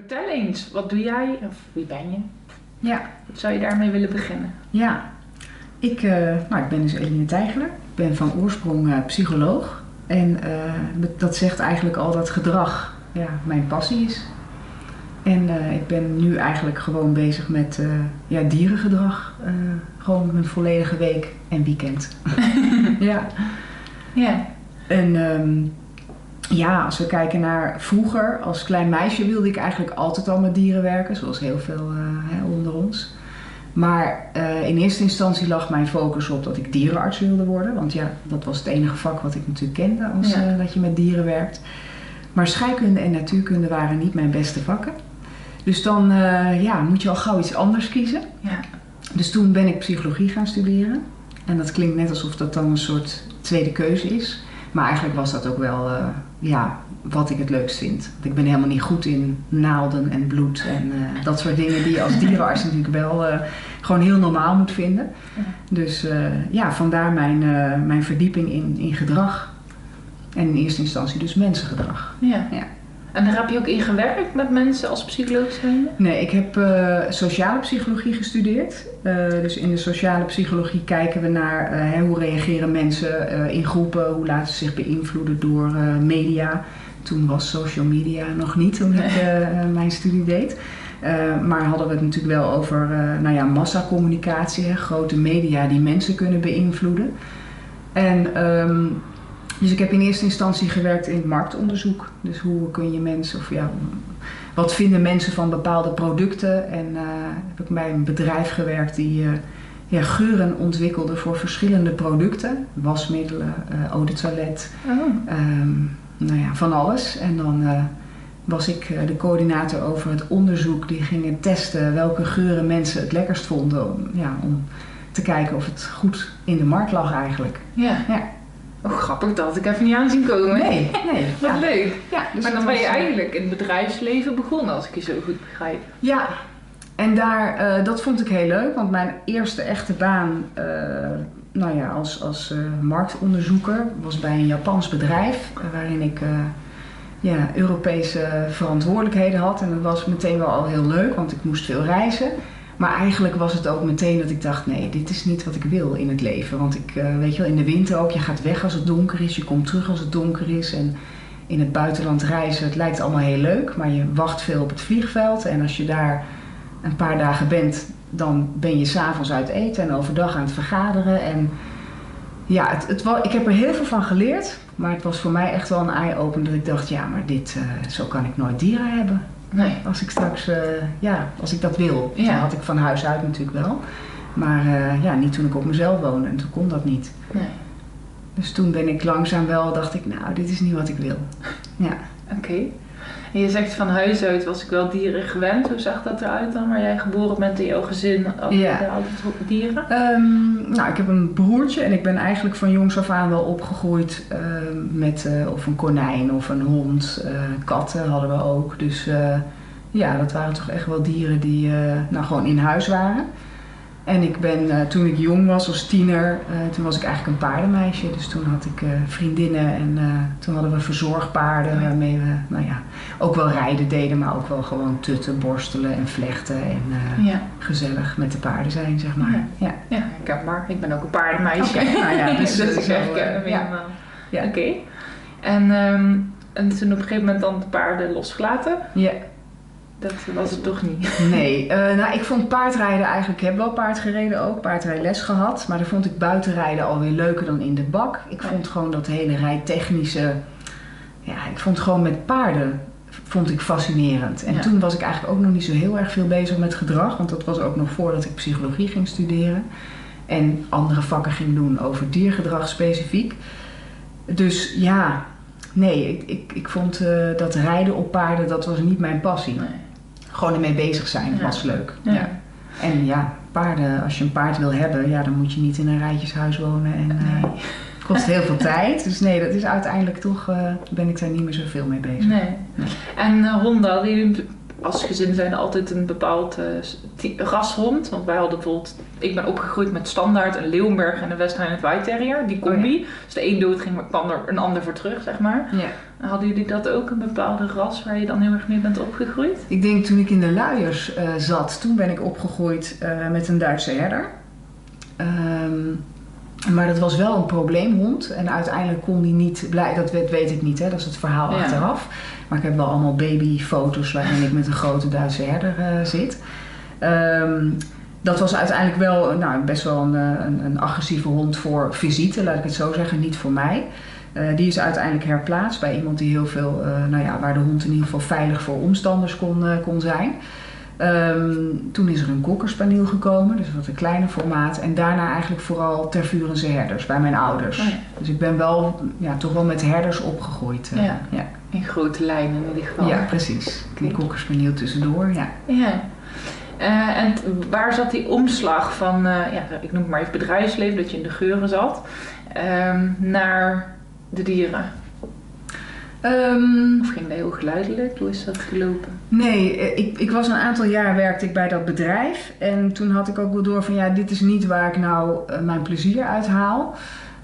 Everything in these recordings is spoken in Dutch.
Vertel eens, wat doe jij of wie ben je? Ja, Wat zou je daarmee willen beginnen? ja. Ik, eh, nou, ik ben dus Eline Tijgeler. Ik ben van oorsprong eh, psycholoog. En eh, dat- zegt eigenlijk al dat gedrag ja, mijn passie is. En ik ben nu eigenlijk gewoon bezig met ja, dierengedrag. gewoon mijn volledige week en weekend. ja. Ja. En ehm, ja, als we kijken naar vroeger, als klein meisje wilde ik eigenlijk altijd al met dieren werken, zoals heel veel eh, onder ons. Maar eh, in eerste instantie lag mijn focus op dat ik dierenarts wilde worden. Want ja, dat was het enige vak wat ik natuurlijk kende als Ja. eh, dat je met dieren werkt. Maar scheikunde en natuurkunde waren niet mijn beste vakken. Dus dan ja, moet je al gauw iets anders kiezen. Ja. Dus toen ben ik psychologie gaan studeren. En dat klinkt net alsof dat dan een soort tweede keuze is. Maar eigenlijk was dat ook wel ja, wat ik het leukst vind. Want ik ben helemaal niet goed in naalden en bloed en eh, dat soort dingen die je als dierenarts natuurlijk wel eh, gewoon heel normaal moet vinden. Ja. Dus eh, ja, vandaar mijn, mijn verdieping in, in gedrag. En in eerste instantie dus mensengedrag. ja. Ja. En daar heb je ook in gewerkt met mensen als psycholoog zijnde? Nee, ik heb eh, sociale psychologie gestudeerd. Eh, dus in de sociale psychologie kijken we naar eh, hoe reageren mensen in groepen, hoe laten ze zich beïnvloeden door media. Toen was social media nog niet toen ik mijn studie deed. Maar hadden we het natuurlijk wel over nou ja, massacommunicatie, hè, grote media die mensen kunnen beïnvloeden. En ehm, dus ik heb in eerste instantie gewerkt in marktonderzoek. Dus hoe kun je mensen, of ja, wat vinden mensen van bepaalde producten? En eh, heb ik bij een bedrijf gewerkt die eh, ja, geuren ontwikkelde voor verschillende producten. Wasmiddelen, eau de toilet, Oh. ehm, nou ja, van alles. En dan was ik de coördinator over het onderzoek. Die gingen testen welke geuren mensen het lekkerst vonden. Om, ja, om te kijken of het goed in de markt lag eigenlijk. Ja. Ja. Oh, grappig, dat had ik even niet aan zien komen. Nee, nee. Wat ja. leuk. Ja, dus maar dan het ben je eigenlijk in het bedrijfsleven begonnen, als ik je zo goed begrijp. Ja, en daar, eh, dat vond ik heel leuk, want mijn eerste echte baan eh, nou ja, als, als eh, marktonderzoeker was bij een Japans bedrijf, waarin ik ja, Europese verantwoordelijkheden had. En dat was meteen wel al heel leuk, want ik moest veel reizen. Maar eigenlijk was het ook meteen dat ik dacht, nee, dit is niet wat ik wil in het leven. Want ik, eh, weet je wel, in de winter ook, je gaat weg als het donker is, je komt terug als het donker is. En in het buitenland reizen, het lijkt allemaal heel leuk, maar je wacht veel op het vliegveld. En als je daar een paar dagen bent, dan ben je s'avonds uit eten en overdag aan het vergaderen. En ja, het, het, ik heb er heel veel van geleerd, maar het was voor mij echt wel een eye-opener dat ik dacht, ja, maar dit, eh, zo kan ik nooit dieren hebben. Nee. Als ik straks, eh, ja, als ik dat wil. Ja. Dat had ik van huis uit natuurlijk wel. Maar eh, ja, niet toen ik op mezelf woonde en toen kon dat niet. Nee. Dus toen ben ik langzaam wel, dacht ik, nou, dit is niet wat ik wil. Ja. Oké. En je zegt van huis uit was ik wel dieren gewend. Hoe zag dat eruit dan? Waar jij geboren bent in jouw gezin? Ja. altijd dieren? Ehm, nou, ik heb een broertje en ik ben eigenlijk van jongs af aan wel opgegroeid ehm, met eh, of een konijn of een hond. eh, katten hadden we ook. Dus eh, ja, dat waren toch echt wel dieren die nou, gewoon in huis waren. En ik ben, toen ik jong was als tiener, toen was ik eigenlijk een paardenmeisje. Dus toen had ik vriendinnen en toen hadden we verzorgpaarden waarmee we nou ja, ook wel rijden deden, maar ook wel gewoon tutten, borstelen en vlechten en eh, Ja. gezellig met de paarden zijn, zeg maar. Ja. Ja, herkenbaar. Ik ben ook een paardenmeisje. Nou ja, dus, dus, eh, ik helemaal. Ja. Oké. En, ehm, en toen op een gegeven moment dan de paarden losgelaten. Ja, Dat was het toch niet. nee. eh, nou, ik vond paardrijden eigenlijk, ik heb wel paard gereden ook, paardrijles gehad. Maar dan vond ik buitenrijden alweer leuker dan in de bak. Ik vond gewoon dat hele rijtechnische, ja, ik vond gewoon met paarden, vond ik fascinerend. En Ja. toen was ik eigenlijk ook nog niet zo heel erg veel bezig met gedrag. Want dat was ook nog voordat ik psychologie ging studeren. En andere vakken ging doen over diergedrag specifiek. Dus ja, nee, ik, ik, ik vond eh, dat rijden op paarden, dat was niet mijn passie. Nee. Gewoon ermee bezig zijn Ja. was leuk. Ja. Ja. En ja, paarden, als je een paard wil hebben, ja, dan moet je niet in een rijtjeshuis wonen. En eh, Nee. Kost heel veel tijd. Dus nee, dat is uiteindelijk toch, eh, ben ik daar niet meer zoveel mee bezig. nee. Nee. En uh, honden, hadden jullie als gezin zijn altijd een bepaald eh, ty- rashond? Want wij hadden bijvoorbeeld, ik ben opgegroeid met standaard een Leeuwenberg en een West Highland White Terrier, die combi. Dus de een dood ging, maar kwam er een ander voor terug, zeg maar. Ja. Hadden jullie dat ook, een bepaalde ras waar je dan heel erg mee bent opgegroeid? Ik denk toen ik in de luiers eh, zat, toen ben ik opgegroeid eh, met een Duitse herder. Ehm, maar dat was wel een probleemhond. En uiteindelijk kon die niet blij. Dat weet, weet ik niet, hè? dat is het verhaal Ja. achteraf. Maar ik heb wel allemaal babyfoto's waarin ik met een grote Duitse herder eh, zit. Ehm, dat was uiteindelijk wel nou, best wel een, eh, een, een agressieve hond voor visite, laat ik het zo zeggen, niet voor mij. Eh, die is uiteindelijk herplaatst bij iemand die heel veel, nou ja, waar de hond in ieder geval veilig voor omstanders kon, kon zijn. Ehm, toen is er een kokkerspaniel gekomen, dus wat een kleiner formaat. En daarna eigenlijk vooral tervurense herders bij mijn ouders. Oh ja. Dus ik ben wel, ja, toch wel met herders opgegroeid. eh, Ja. ja. In grote lijnen in ieder geval. Ja, precies. Die kokkerspaniel tussendoor, ja. Ja. Eh, en waar zat die omslag van, eh, ja, ik noem het maar even bedrijfsleven, dat je in de geuren zat, ehm, naar de dieren? Ehm, Of ging dat heel geleidelijk? Hoe is dat gelopen? Nee, eh, ik, ik was een aantal jaar werkte ik bij dat bedrijf. En toen had ik ook wel door van ja, dit is niet waar ik nou eh, mijn plezier uit haal.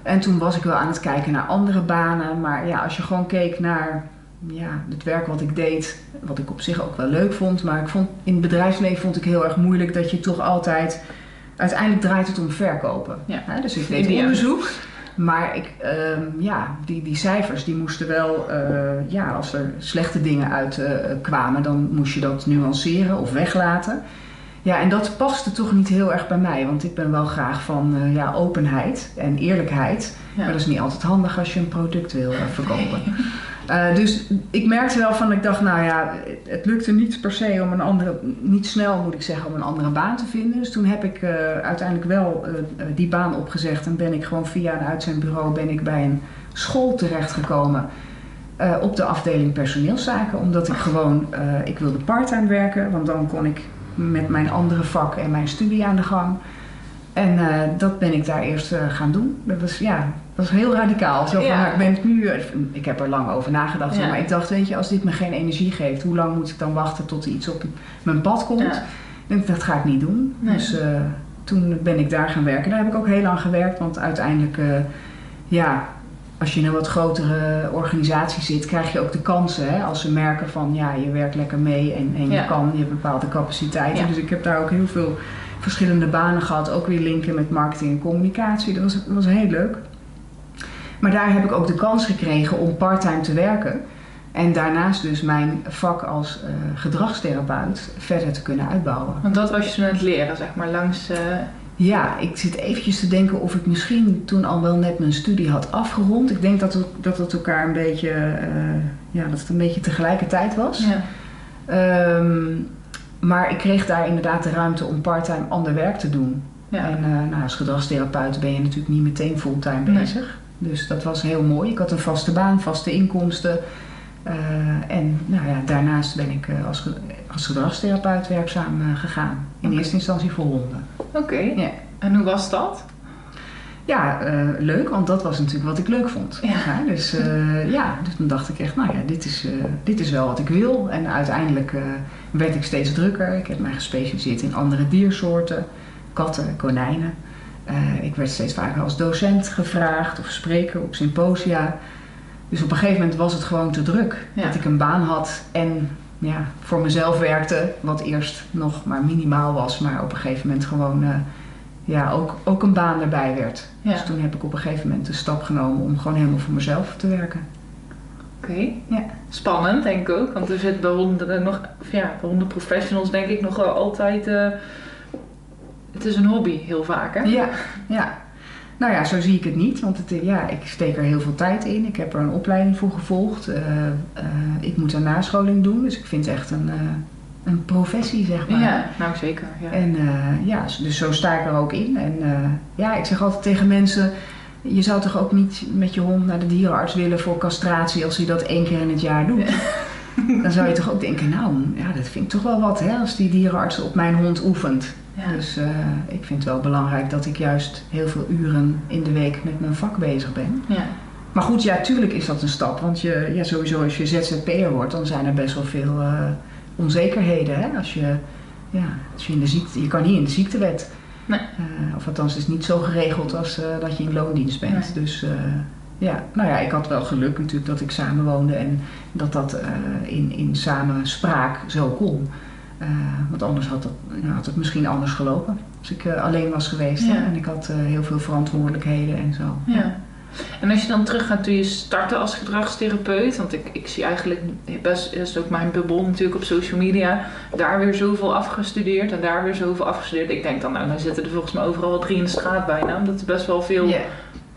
En toen was ik wel aan het kijken naar andere banen. Maar ja, als je gewoon keek naar ja, het werk wat ik deed, wat ik op zich ook wel leuk vond. Maar ik vond, in het bedrijfsleven vond ik heel erg moeilijk dat je toch altijd... Uiteindelijk draait het om verkopen. Ja. Dus ik deed Ideaal. onderzoek. Maar ik, ehm, ja, die, die cijfers die moesten wel, eh, ja, als er slechte dingen uit eh, kwamen, dan moest je dat nuanceren of weglaten. Ja, en dat paste toch niet heel erg bij mij, want ik ben wel graag van eh, ja, openheid en eerlijkheid. Ja. Maar dat is niet altijd handig als je een product wil verkopen. Eh, dus ik merkte wel van, ik dacht, nou ja, het, lukte niet per se om een andere, niet snel moet ik zeggen, om een andere baan te vinden. Dus toen heb ik eh, uiteindelijk wel eh, die baan opgezegd en ben ik gewoon via een uitzendbureau ben ik bij een school terechtgekomen. op de afdeling personeelszaken, omdat ik gewoon, ik wilde parttime werken, want dan kon ik met mijn andere vak en mijn studie aan de gang. En eh, dat ben ik daar eerst eh, gaan doen. Dat was, ja, dat was heel radicaal. Zo van, Ja. nou, ik ben het nu, ik heb er lang over nagedacht, Ja. maar ik dacht, weet je, als dit me geen energie geeft, hoe lang moet ik dan wachten tot er iets op mijn pad komt? Ja. En dat ga ik niet doen. Nee. Dus eh, toen ben ik daar gaan werken. Daar heb ik ook heel lang gewerkt, want uiteindelijk, eh, ja, als je in een wat grotere organisatie zit, krijg je ook de kansen. Hè? Als ze merken van, ja, je werkt lekker mee en, en je kan, je hebt bepaalde capaciteiten. Dus ik heb daar ook heel veel verschillende banen gehad. Ook weer linken met marketing en communicatie. Dat was, dat was heel leuk. Maar daar heb ik ook de kans gekregen om parttime te werken. En daarnaast dus mijn vak als eh, gedragstherapeut verder te kunnen uitbouwen. Want dat was je toen aan het leren, zeg maar, langs... eh, Ja, ik zit eventjes te denken of ik misschien toen al wel net mijn studie had afgerond. Ik denk dat het, dat het elkaar een beetje, eh, ja, dat het een beetje tegelijkertijd was. ja. Ehm, maar ik kreeg daar inderdaad de ruimte om parttime ander werk te doen. Ja. En eh, nou, als gedragstherapeut ben je natuurlijk niet meteen fulltime Nee. bezig. Dus dat was heel mooi. Ik had een vaste baan, vaste inkomsten. Eh, en nou ja, daarnaast ben ik eh, als, ge- als gedragstherapeut werkzaam gegaan. In eerste instantie voor honden. Oké. Ja. En hoe was dat? Ja, eh, leuk, want dat was natuurlijk wat ik leuk vond. Ja. dus eh, ja, dus toen dacht ik echt, nou ja, dit is, eh, dit is wel wat ik wil. En uiteindelijk werd ik steeds drukker. Ik heb mij gespecialiseerd in andere diersoorten, katten, konijnen. Ik werd steeds vaker als docent gevraagd of spreker op symposia. Dus op een gegeven moment was het gewoon te druk. Ja. Dat ik een baan had en ja, voor mezelf werkte, wat eerst nog maar minimaal was, maar op een gegeven moment gewoon ja, ook, ook een baan erbij werd. Ja. Dus toen heb ik op een gegeven moment de stap genomen om gewoon helemaal voor mezelf te werken. Oké. Ja. Spannend, denk ik ook. Want er zit bij honden nog... Ja, bij hondenprofessionals denk ik nog wel altijd... eh, het is een hobby, heel vaak, hè? Ja, ja. Nou ja, zo zie ik het niet, want het, ja, ik steek er heel veel tijd in. Ik heb er een opleiding voor gevolgd. Eh, eh, ik moet een nascholing doen, dus ik vind het echt een, een professie, zeg maar. Ja, nou zeker. Ja. En eh, ja, dus zo sta ik er ook in. En eh, ja, ik zeg altijd tegen mensen: je zou toch ook niet met je hond naar de dierenarts willen voor castratie als hij dat één keer in het jaar doet. Dan zou je toch ook denken: nou, ja, dat vind ik toch wel wat hè, als die dierenarts op mijn hond oefent. Ja. Dus eh, ik vind het wel belangrijk dat ik juist heel veel uren in de week met mijn vak bezig ben. ja. Maar goed, ja, tuurlijk is dat een stap. Want je, ja, sowieso als je ZZP'er wordt, dan zijn er best wel veel onzekerheden. Hè? Als je, ja, als je, in de ziekte, je kan niet in de ziektewet. Nee. Eh, of althans, het is niet zo geregeld als eh, dat je in loondienst bent. Nee. Dus eh, ja, nou ja, ik had wel geluk natuurlijk dat ik samenwoonde en dat dat in, in samenspraak zo kon. Want anders had het, nou, had het misschien anders gelopen. Als ik alleen was geweest Ja. en ik had heel veel verantwoordelijkheden en zo. Ja. En als je dan teruggaat toen je startte als gedragstherapeut, want ik, ik zie eigenlijk best, is ook mijn bubbel natuurlijk op social media, daar weer zoveel afgestudeerd en daar weer zoveel afgestudeerd. Ik denk dan, nou, dan zitten er volgens mij overal wel drie in de straat bijna, omdat er best wel veel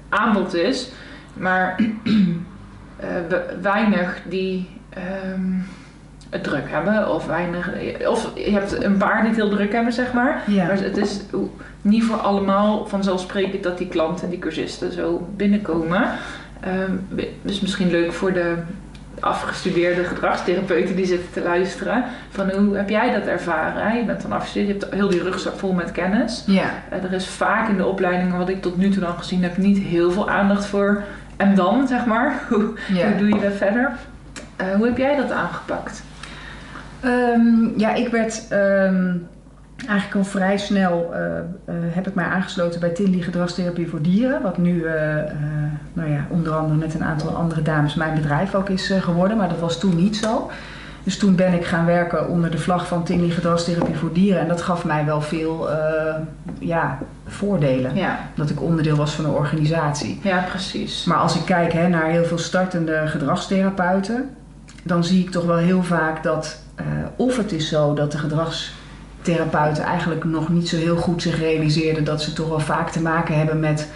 aanbod is. Maar eh, we- weinig die ehm, het druk hebben, of weinig, of je hebt een paar die het heel druk hebben, zeg maar. Ja. Maar het is niet voor allemaal vanzelfsprekend dat die klanten en die cursisten zo binnenkomen. Ehm, dus misschien leuk voor de afgestudeerde gedragstherapeuten die zitten te luisteren. Van hoe heb jij dat ervaren? Je bent dan afgestudeerd, je hebt heel die rugzak vol met kennis. Ja. Eh, er is vaak in de opleidingen, wat ik tot nu toe dan gezien heb, niet heel veel aandacht voor. En dan, zeg maar, hoe, Ja. hoe doe je dat verder? Eh, hoe heb jij dat aangepakt? Ehm, ja, ik werd ehm, eigenlijk al vrij snel eh, eh, heb ik mij aangesloten bij Tinley Gedragstherapie voor Dieren. Wat nu, eh, nou ja, onder andere met een aantal andere dames mijn bedrijf ook is geworden. Maar dat was toen niet zo. Dus toen ben ik gaan werken onder de vlag van Tinley Gedragstherapie voor Dieren. En dat gaf mij wel veel ja, voordelen. Ja, Dat ik onderdeel was van een organisatie. ja precies. Maar als ik kijk hè, naar heel veel startende gedragstherapeuten, dan zie ik toch wel heel vaak dat of het is zo dat de gedragstherapeuten eigenlijk nog niet zo heel goed zich realiseerden dat ze toch wel vaak te maken hebben met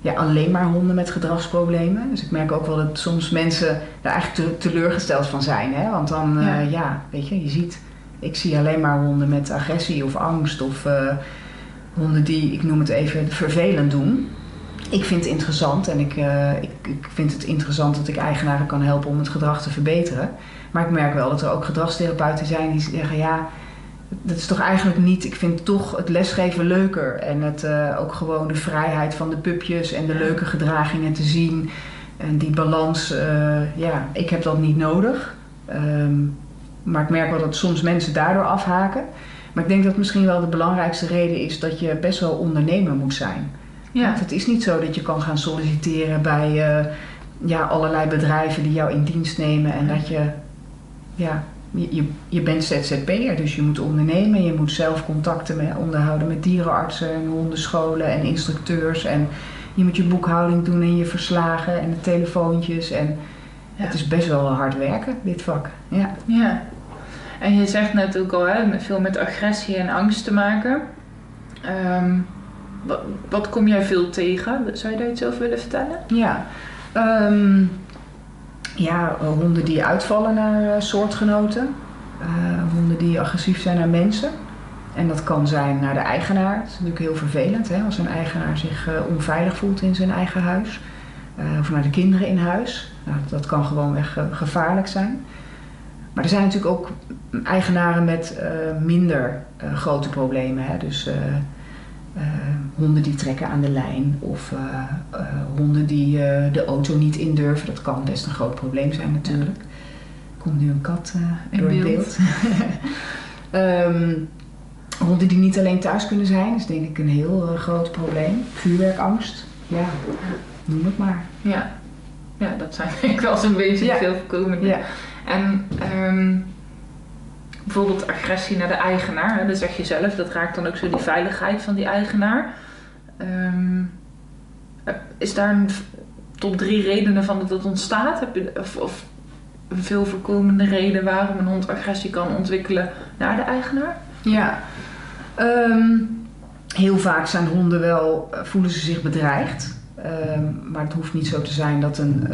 ja, alleen maar honden met gedragsproblemen. Dus ik merk ook wel dat soms mensen daar eigenlijk te- teleurgesteld van zijn. Hè? Want dan, eh, Ja. ja. weet je, je ziet, ik zie alleen maar honden met agressie of angst of eh, honden die, ik noem het even, vervelend doen. Ik vind het interessant en ik, eh, ik, ik vind het interessant dat ik eigenaren kan helpen om het gedrag te verbeteren. Maar ik merk wel dat er ook gedragstherapeuten zijn die zeggen: ja, dat is toch eigenlijk niet. Ik vind toch het lesgeven leuker. En het, eh, ook gewoon de vrijheid van de pupjes en de leuke gedragingen te zien. En die balans, eh, ja, ik heb dat niet nodig. Ehm, maar ik merk wel dat soms mensen daardoor afhaken. Maar ik denk dat misschien wel de belangrijkste reden is dat je best wel ondernemer moet zijn. Ja, Want het is niet zo dat je kan gaan solliciteren bij eh, ja, allerlei bedrijven die jou in dienst nemen en dat je, ja, je, je, bent ZZP'er, dus je moet ondernemen. Je moet zelf contacten mee onderhouden met dierenartsen en hondenscholen en instructeurs. En je moet je boekhouding doen en je verslagen en de telefoontjes. En Ja. het is best wel hard werken, dit vak. Ja. ja. En je zegt net ook al, hè, met- veel met agressie en angst te maken. Ehm, wat, wat kom jij veel tegen? Zou je daar iets over willen vertellen? Ja, Ehm, ja eh, honden die uitvallen naar eh, soortgenoten. Eh, honden die agressief zijn naar mensen. En dat kan zijn naar de eigenaar. Het is natuurlijk heel vervelend hè, als een eigenaar zich onveilig voelt in zijn eigen huis. Of naar de kinderen in huis. Nou, dat kan gewoonweg eh, gevaarlijk zijn. Maar er zijn natuurlijk ook eigenaren met minder grote problemen. Hè? Dus honden die trekken aan de lijn of eh, eh, honden die eh, de auto niet indurven. Dat kan best een groot probleem zijn natuurlijk. Er komt nu een kat In door het beeld. beeld. Ehm, honden die niet alleen thuis kunnen zijn, is denk ik een heel groot probleem. Vuurwerkangst, ja, noem het maar. Ja. Ja, dat zijn denk ik wel zo'n beetje Ja. veel voorkomende. Ja. En ehm, bijvoorbeeld agressie naar de eigenaar. Hè, dat zeg je zelf, dat raakt dan ook zo die veiligheid van die eigenaar. Ehm, is daar een top drie redenen van dat het ontstaat? Heb je, of, of een veel voorkomende reden waarom een hond agressie kan ontwikkelen naar de eigenaar? Ja. Ehm, heel vaak zijn honden wel, eh, voelen ze zich bedreigd. Ehm, maar het hoeft niet zo te zijn dat een,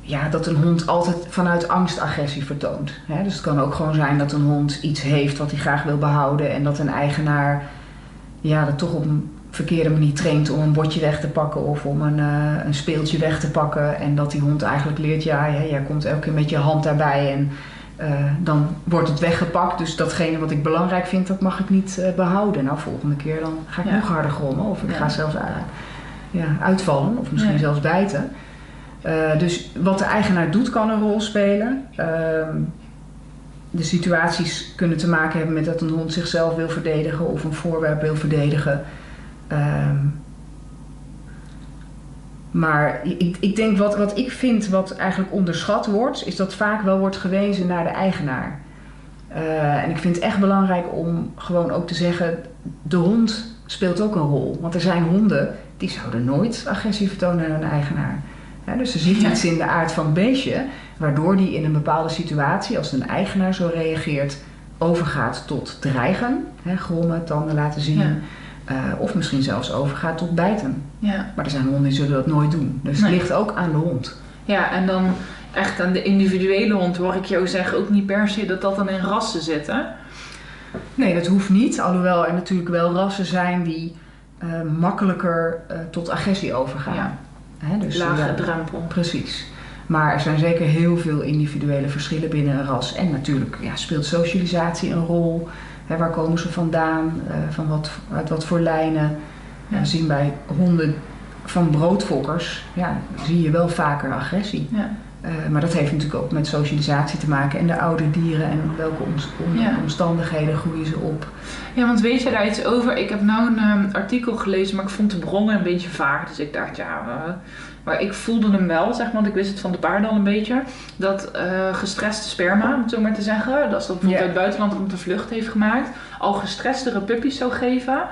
ja, dat een hond altijd vanuit angst agressie vertoont. Dus het kan ook gewoon zijn dat een hond iets heeft wat hij graag wil behouden. En dat een eigenaar ja, dat toch op een verkeerde manier traint om een bordje weg te pakken of om een, eh, een speeltje weg te pakken. En dat die hond eigenlijk leert, ja, ja jij komt elke keer met je hand daarbij en eh, dan wordt het weggepakt. Dus datgene wat ik belangrijk vind, dat mag ik niet eh, behouden. Nou, volgende keer dan ga ik Ja. nog harder grommen. Of ik Ja. ga zelfs ja, uitvallen. Of misschien zelfs bijten. Dus wat de eigenaar doet, kan een rol spelen. De situaties kunnen te maken hebben met dat een hond zichzelf wil verdedigen of een voorwerp wil verdedigen. Ehm, Maar ik, ik denk wat, wat ik vind wat eigenlijk onderschat wordt, is dat vaak wel wordt gewezen naar de eigenaar. Eh, en ik vind het echt belangrijk om gewoon ook te zeggen, de hond speelt ook een rol. Want er zijn honden die zouden nooit agressie vertonen naar hun eigenaar. dus er zit iets in de aard van het beestje, waardoor die in een bepaalde situatie, als een eigenaar zo reageert, overgaat tot dreigen, hè, grommen, tanden laten zien. Ja. eh, of misschien zelfs overgaat tot bijten. Ja. Maar er zijn honden die zullen dat nooit doen. Dus Nee. het ligt ook aan de hond. ja, en dan echt aan de individuele hond hoor ik jou zeggen ook niet per se dat dat dan in rassen zit, hè? Nee, dat hoeft niet. Alhoewel er natuurlijk wel rassen zijn die eh, makkelijker eh, tot agressie overgaan. Ja. Hè, dus, Lage ja, drempel. Precies. Maar er zijn zeker heel veel individuele verschillen binnen een ras. En natuurlijk ja, speelt socialisatie een rol. Waar komen ze vandaan? Eh, van wat, uit wat voor lijnen? Ja. We zien bij honden van broodfokkers, ja, zie je wel vaker agressie. Ja. Eh, maar dat heeft natuurlijk ook met socialisatie te maken en de oude dieren en welke ons- om- Ja. omstandigheden groeien ze op. Ja, want weet je daar iets over? Ik heb nou een ehm, artikel gelezen, maar ik vond de bronnen een beetje vaag. Dus ik dacht, ja, eh, maar ik voelde hem wel, zeg maar, want ik wist het van de paarden al een beetje. Dat eh gestreste sperma, om het zo maar te zeggen, dat als dat bijvoorbeeld uit het buitenland rond de vlucht heeft gemaakt, al gestrestere puppies zou geven,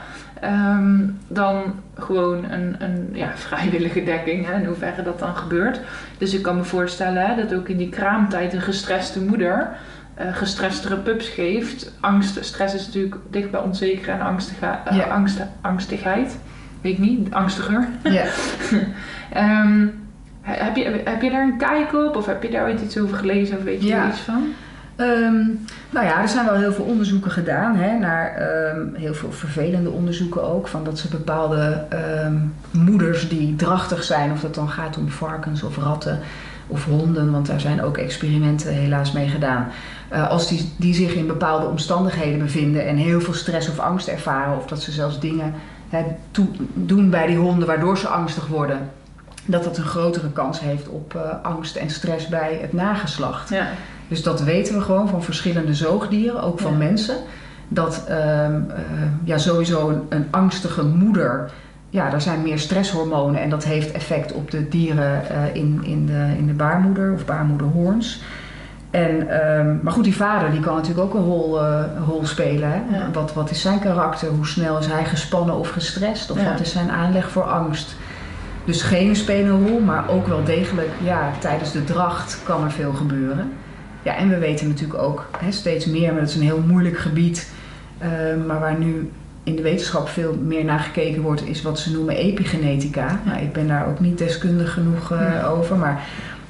ehm, dan gewoon een, een ja, vrijwillige dekking, hè, in hoeverre dat dan gebeurt. Dus ik kan me voorstellen hè, dat ook in die kraamtijd een gestreste moeder eh gestrestere pups geeft. Angst, stress is natuurlijk dicht bij onzeker en angstige, eh, Ja. angst, angstigheid. Weet ik niet, angstiger. Ja. Ehm, he- heb, je, heb je daar een kijk op of heb je daar ooit iets over gelezen of weet je Ja. er iets van? Ehm, nou ja, er zijn wel heel veel onderzoeken gedaan hè, naar ehm, heel veel vervelende onderzoeken ook. Van dat ze bepaalde moeders die drachtig zijn, of dat dan gaat om varkens of ratten of honden, want daar zijn ook experimenten helaas mee gedaan. Eh, als die, die zich in bepaalde omstandigheden bevinden en heel veel stress of angst ervaren, of dat ze zelfs dingen doen bij die honden waardoor ze angstig worden, dat dat een grotere kans heeft op eh, angst en stress bij het nageslacht. Ja. Dus dat weten we gewoon van verschillende zoogdieren, ook van Ja. mensen. Dat ehm, eh, ja, sowieso een, een angstige moeder, ja, daar zijn meer stresshormonen en dat heeft effect op de dieren eh, in, in, de, in de baarmoeder of baarmoederhoorns. En, ehm, maar goed, die vader die kan natuurlijk ook een rol, eh, rol spelen. Hè? Ja. Wat, wat is zijn karakter? Hoe snel is hij gespannen of gestrest? Of Ja. wat is zijn aanleg voor angst? Dus genen spelen een rol, maar ook wel degelijk, ja, tijdens de dracht kan er veel gebeuren. Ja, en we weten natuurlijk ook hè, steeds meer, maar dat is een heel moeilijk gebied, eh, maar waar nu in de wetenschap veel meer naar gekeken wordt, is wat ze noemen epigenetica. Nou, ik ben daar ook niet deskundig genoeg eh, Ja. over, maar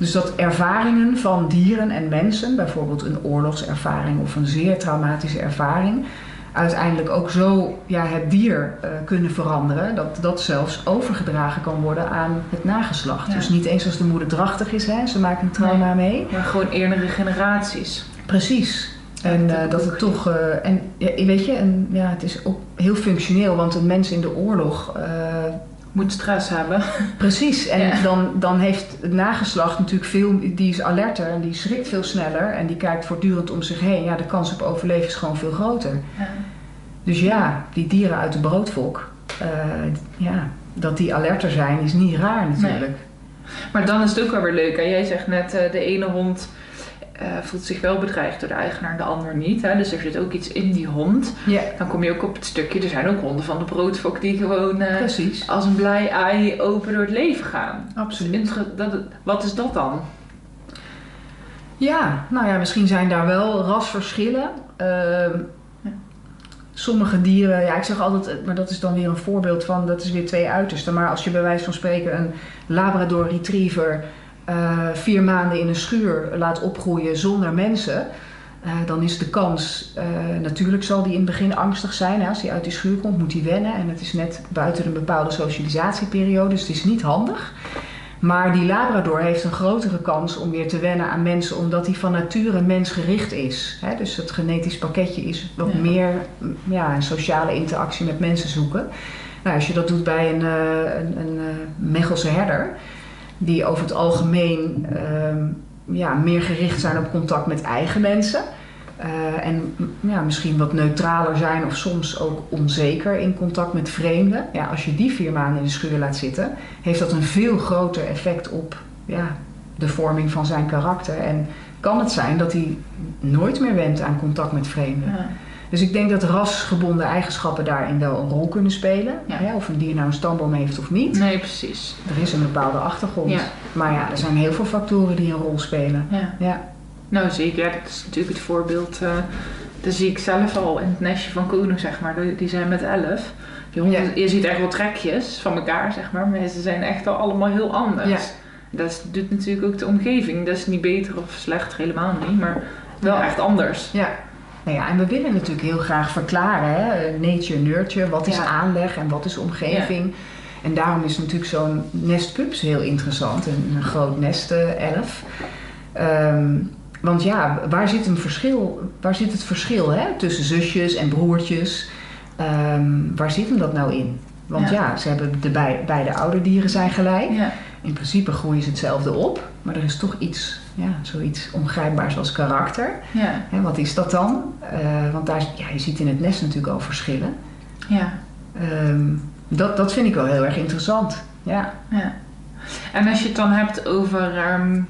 dus dat ervaringen van dieren en mensen, bijvoorbeeld een oorlogservaring of een zeer traumatische ervaring, uiteindelijk ook zo ja, het dier eh, kunnen veranderen, dat dat zelfs overgedragen kan worden aan het nageslacht. Ja. Dus niet eens als de moeder drachtig is, hè, ze maken een trauma mee. Maar gewoon eerdere generaties. Precies. En Ja, eh, dat dat ook. het toch, eh, en ja, weet je, en, ja, het is ook heel functioneel, want een mens in de oorlog, eh, Moet stress hebben. precies. En Ja. dan, dan heeft het nageslacht natuurlijk veel, die is alerter en die schrikt veel sneller en die kijkt voortdurend om zich heen. Ja, de kans op overleven is gewoon veel groter. Ja. Dus ja, die dieren uit de broodvolk, eh, ja, dat die alerter zijn is niet raar natuurlijk. Maar dan is het ook wel weer leuk. Hè? Jij zegt net, eh, de ene hond eh, voelt zich wel bedreigd door de eigenaar, de ander niet. Hè? Dus er zit ook iets in die hond. Ja, Dan kom je ook op het stukje, er zijn ook honden van de broodfok die gewoon eh, precies. als een blij ei open door het leven gaan. Absoluut. Inter- dat, wat is dat dan? Ja, nou ja, misschien zijn daar wel rasverschillen. Ehm, sommige dieren, ja, ik zeg altijd, maar dat is dan weer een voorbeeld van, dat is weer twee uitersten. Maar als je bij wijze van spreken een Labrador Retriever eh, vier maanden in een schuur laat opgroeien zonder mensen, eh, dan is de kans, eh, natuurlijk zal die in het begin angstig zijn. Hè. Als hij uit die schuur komt, moet hij wennen. En het is net buiten een bepaalde socialisatieperiode, dus het is niet handig. Maar die Labrador heeft een grotere kans om weer te wennen aan mensen, omdat hij van nature mensgericht is. Hè, dus het genetisch pakketje is wat Ja. meer mm, ja, een sociale interactie met mensen zoeken. Nou, als je dat doet bij een, een, een Mechelse herder, die over het algemeen ehm, ja, meer gericht zijn op contact met eigen mensen. Eh, en ja, misschien wat neutraler zijn of soms ook onzeker in contact met vreemden. Ja, als je die vier maanden in de schuur laat zitten, heeft dat een veel groter effect op ja, de vorming van zijn karakter. En kan het zijn dat hij nooit meer went aan contact met vreemden. Ja. Dus ik denk dat rasgebonden eigenschappen daarin wel een rol kunnen spelen. Ja. Hè, of een dier nou een stamboom heeft of niet. Nee, precies. Er is een bepaalde achtergrond. Ja. Maar ja, er zijn heel veel factoren die een rol spelen. Ja. Ja, Nou, zeker. Ja, dat is natuurlijk het voorbeeld. eh dat zie ik zelf al in het nestje van Koning, zeg maar. Die- zijn met elf. Die honden. Je ziet echt wel trekjes van elkaar, zeg maar. Maar ze zijn echt al allemaal heel anders. Ja. Dat doet natuurlijk ook de omgeving. Dat is niet beter of slechter, helemaal niet. Maar wel echt anders. ja. Nou ja, en we willen natuurlijk heel graag verklaren, hè? nature, nurture, wat is Ja. aanleg en wat is omgeving. En daarom is natuurlijk zo'n nest pups heel interessant, een, een groot nest, eh, elf. Ehm, want ja, waar zit, een verschil, waar zit het verschil hè? tussen zusjes en broertjes? Ehm, waar zit hem dat nou in? Want Ja. ja, ze hebben de bij, beide ouderdieren zijn gelijk. In principe groeien ze hetzelfde op, maar er is toch iets, ja, zoiets ongrijpbaars als karakter. Ja. Hè, wat is dat dan? Eh, want daar, ja, je ziet in het nest natuurlijk al verschillen. Ja. Ehm, dat, dat vind ik wel heel erg interessant. Ja. Ja. En als je het dan hebt over ehm,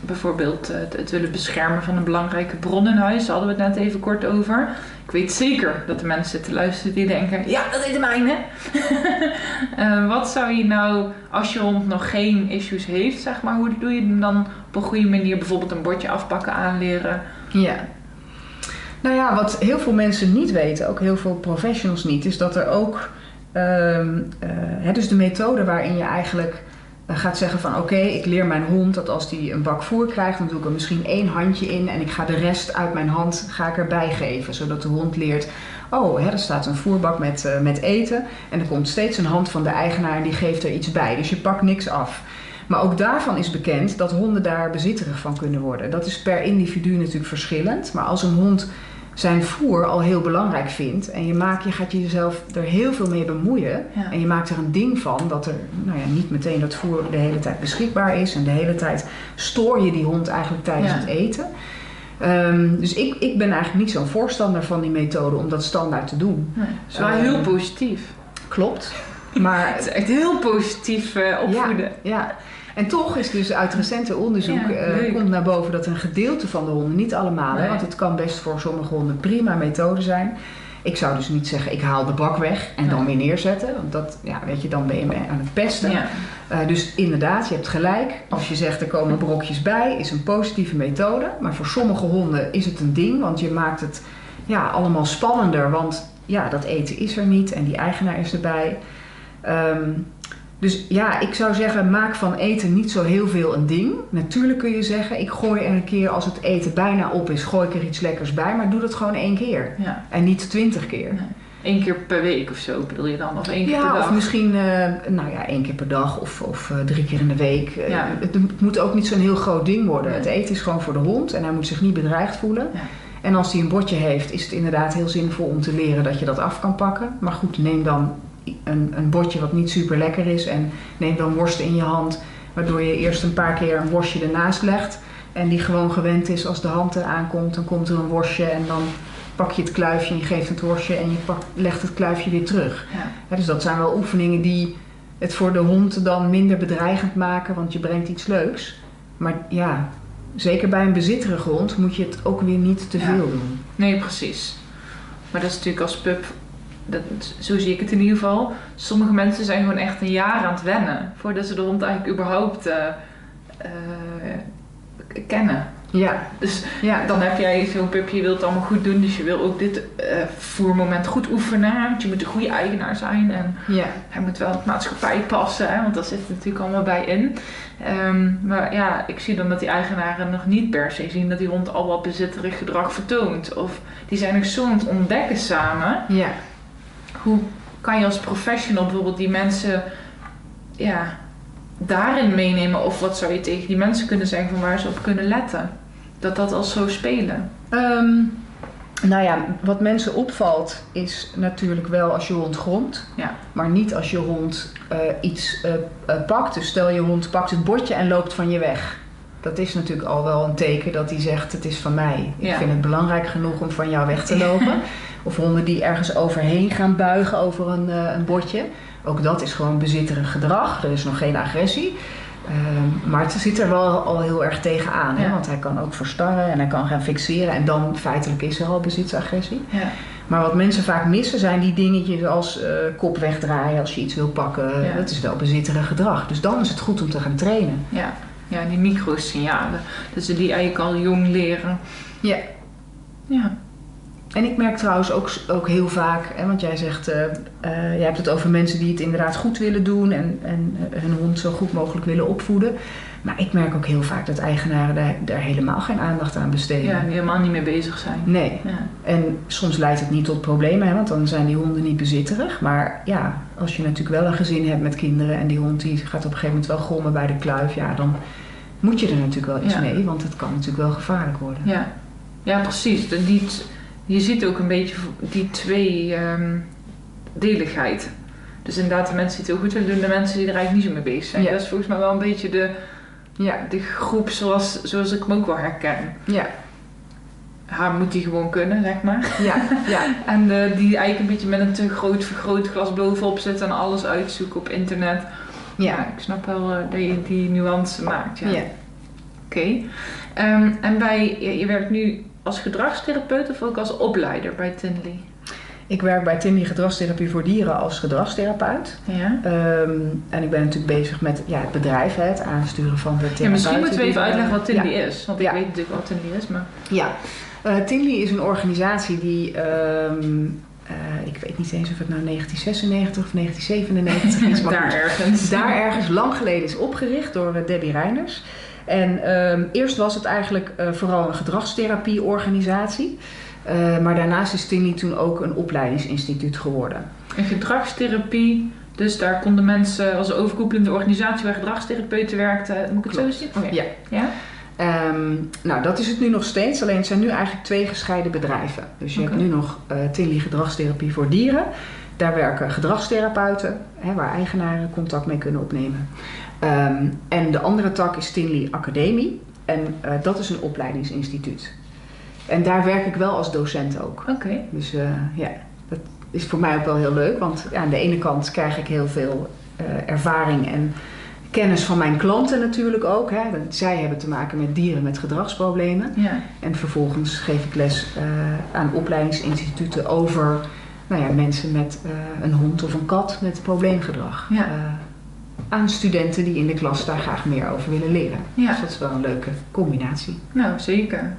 bijvoorbeeld het, willen beschermen van een belangrijke bron in huis, daar hadden we het net even kort over. Ik weet zeker dat de mensen zitten luisteren die denken: ja, dat is de mijne. Eh, wat zou je nou, als je hond nog geen issues heeft, zeg maar, hoe doe je hem dan op een goede manier bijvoorbeeld een bordje afpakken aanleren? ja. Nou ja, wat heel veel mensen niet weten, ook heel veel professionals niet, is dat er ook. ehm, eh, hè, dus de methode waarin je eigenlijk eh, gaat zeggen van oké, ik leer mijn hond dat als die een bak voer krijgt, dan doe ik er misschien één handje in en ik ga de rest uit mijn hand ga ik erbij geven. Zodat de hond leert, oh, hè, er staat een voerbak met, eh, met eten en er komt steeds een hand van de eigenaar en die geeft er iets bij. Dus je pakt niks af. Maar ook daarvan is bekend dat honden daar bezitterig van kunnen worden. Dat is per individu natuurlijk verschillend. Maar als een hond zijn voer al heel belangrijk vindt en je, maakt, je gaat jezelf er heel veel mee bemoeien Ja. en je maakt er een ding van dat er nou ja, niet meteen dat voer de hele tijd beschikbaar is en de hele tijd stoor je die hond eigenlijk tijdens Ja. het eten. Ehm, dus ik, ik ben eigenlijk niet zo'n voorstander van die methode om dat standaard te doen. Nee, is wel Eh, heel positief. Klopt. Maar Het is echt heel positief eh, opvoeden. Ja, en toch is dus uit recente onderzoek Ja, eh, komt naar boven dat een gedeelte van de honden, niet allemaal, hè, want het kan best voor sommige honden prima methode zijn. Ik zou dus niet zeggen, ik haal de bak weg en dan weer neerzetten. Want dat, ja, weet je, dan ben je aan het pesten. Ja. Eh, dus inderdaad, je hebt gelijk. Als je zegt er komen brokjes bij, is een positieve methode. Maar voor sommige honden is het een ding, want je maakt het ja, allemaal spannender. Want ja, dat eten is er niet en die eigenaar is erbij. Ehm, dus ja, ik zou zeggen, maak van eten niet zo heel veel een ding. Natuurlijk kun je zeggen, ik gooi er een keer als het eten bijna op is, gooi ik er iets lekkers bij. Maar doe dat gewoon één keer. ja. En niet twintig keer. Nee. Eén keer per week of zo bedoel je dan? Of één keer per Ja, dag? of misschien eh, nou ja, één keer per dag of, of eh, drie keer in de week. Eh. Het, het moet ook niet zo'n heel groot ding worden. Nee. Het eten is gewoon voor de hond en hij moet zich niet bedreigd voelen. Ja. En als hij een bordje heeft, is het inderdaad heel zinvol om te leren dat je dat af kan pakken. Maar goed, neem dan een, een bordje wat niet super lekker is en neem dan worsten in je hand. Waardoor je eerst een paar keer een worstje ernaast legt. En die gewoon gewend is als de hand eraan komt, dan komt er een worstje en dan pak je het kluifje en je geeft het worstje en je pakt, legt het kluifje weer terug. Ja. Ja, dus dat zijn wel oefeningen die het voor de hond dan minder bedreigend maken, want je brengt iets leuks. Maar ja, zeker bij een bezitterige hond moet je het ook weer niet te Ja. veel doen. Nee, precies. Maar dat is natuurlijk als pup, dat, zo zie ik het in ieder geval. Sommige mensen zijn gewoon echt een jaar aan het wennen voordat ze de hond eigenlijk überhaupt eh, eh, kennen. Ja, Dus ja, dan heb jij zo'n pupje, je wilt het allemaal goed doen, dus je wil ook dit eh, voermoment goed oefenen. Want je moet een goede eigenaar zijn en ja, hij moet wel in de maatschappij passen, hè, want dat zit natuurlijk allemaal bij in. Ehm, maar ja, ik zie dan dat die eigenaren nog niet per se zien dat die hond al wat bezitterig gedrag vertoont. Of die zijn nog zo aan het ontdekken samen. ja. Hoe kan je als professional bijvoorbeeld die mensen ja, daarin meenemen? Of wat zou je tegen die mensen kunnen zeggen van waar ze op kunnen letten? Dat dat al zo spelen. Ehm, nou ja, wat mensen opvalt is natuurlijk wel als je hond gromt. Ja. Maar niet als je hond eh, iets eh, eh, pakt. Dus stel je hond pakt het bordje en loopt van je weg. Dat is natuurlijk al wel een teken dat hij zegt: Het is van mij. Ik Ja. vind het belangrijk genoeg om van jou weg te lopen. of honden die ergens overheen gaan buigen over een, eh, een bordje. Ook dat is gewoon bezitterig gedrag. Er is nog geen agressie. Ehm, maar het zit er wel al heel erg tegenaan. Hè? Ja. Want hij kan ook verstarren en hij kan gaan fixeren. En dan feitelijk is er al bezitsagressie. Ja. Maar wat mensen vaak missen zijn die dingetjes als eh, kop wegdraaien als je iets wil pakken. Ja. Dat is wel bezitterig gedrag. Dus dan is het goed om te gaan trainen. Ja. die microsignalen. Dat ze die eigenlijk al jong leren. Ja. Ja. En ik merk trouwens ook, ook heel vaak, hè, want jij zegt, eh, jij hebt het over mensen die het inderdaad goed willen doen en, en hun hond zo goed mogelijk willen opvoeden. Maar ik merk ook heel vaak dat eigenaren daar, daar helemaal geen aandacht aan besteden. ja, die helemaal niet mee bezig zijn. Nee. Ja. En soms leidt het niet tot problemen, hè, want dan zijn die honden niet bezitterig. Maar ja, als je natuurlijk wel een gezin hebt met kinderen en die hond die gaat op een gegeven moment wel grommen bij de kluif, ja, dan moet je er natuurlijk wel iets Ja. mee, want het kan natuurlijk wel gevaarlijk worden. Ja, ja precies. Die, je ziet ook een beetje die twee ehm, deligheid. Dus inderdaad, de mensen die het heel goed willen doen, de mensen die er eigenlijk niet zo mee bezig zijn. Ja. Dat is volgens mij wel een beetje de, Ja, de groep zoals, zoals ik hem ook wel herken. ja, Haar moet die gewoon kunnen, zeg maar. ja, ja. En eh, die eigenlijk een beetje met een te groot vergrootglas bovenop zit en alles uitzoeken op internet. Ja, ik snap wel eh, dat je die nuance maakt. Ja. ja. Oké. Ehm, en bij, je, je werkt nu als gedragstherapeut of ook als opleider bij Tinley? Ik werk bij Tindy Gedragstherapie voor Dieren als gedragstherapeut. Ja. Ehm, en ik ben natuurlijk bezig met ja, het bedrijf, hè, het aansturen van de therapeuten. ja, misschien moeten we even uitleggen wat Ja. is. Want Ja. ik weet natuurlijk wat Tinley is, maar... Ja, Tinley is een organisatie die, ehm, eh, ik weet niet eens of het nou 1996 of 1997 is, maar daar goed, ergens. daar ergens lang geleden is opgericht door eh, Debbie Reiners. En ehm, eerst was het eigenlijk vooral een gedragstherapieorganisatie. Eh, maar daarnaast is Tinley toen ook een opleidingsinstituut geworden. Een gedragstherapie. Dus daar konden mensen als overkoepelende organisatie waar gedragstherapeuten werkten. Moet ik het Klopt. zo zien? Oh, ja. Ja. ja? Ehm, nou, dat is het nu nog steeds. Alleen het zijn nu eigenlijk twee gescheiden bedrijven. Dus je hebt nu nog Tinley Gedragstherapie voor Dieren. Daar werken gedragstherapeuten, hè, waar eigenaren contact mee kunnen opnemen. Ehm, en de andere tak is Tinley Academie. En eh, dat is een opleidingsinstituut. En daar werk ik wel als docent ook. Oké. Dus eh, ja, dat is voor mij ook wel heel leuk. Want aan de ene kant krijg ik heel veel eh, ervaring en kennis van mijn klanten natuurlijk ook. Hè. Zij hebben te maken met dieren met gedragsproblemen. Ja. En vervolgens geef ik les eh, aan opleidingsinstituten over nou ja, mensen met een hond of een kat met probleemgedrag. Ja. Aan studenten die in de klas daar graag meer over willen leren. Ja. Dus dat is wel een leuke combinatie. Nou, zeker.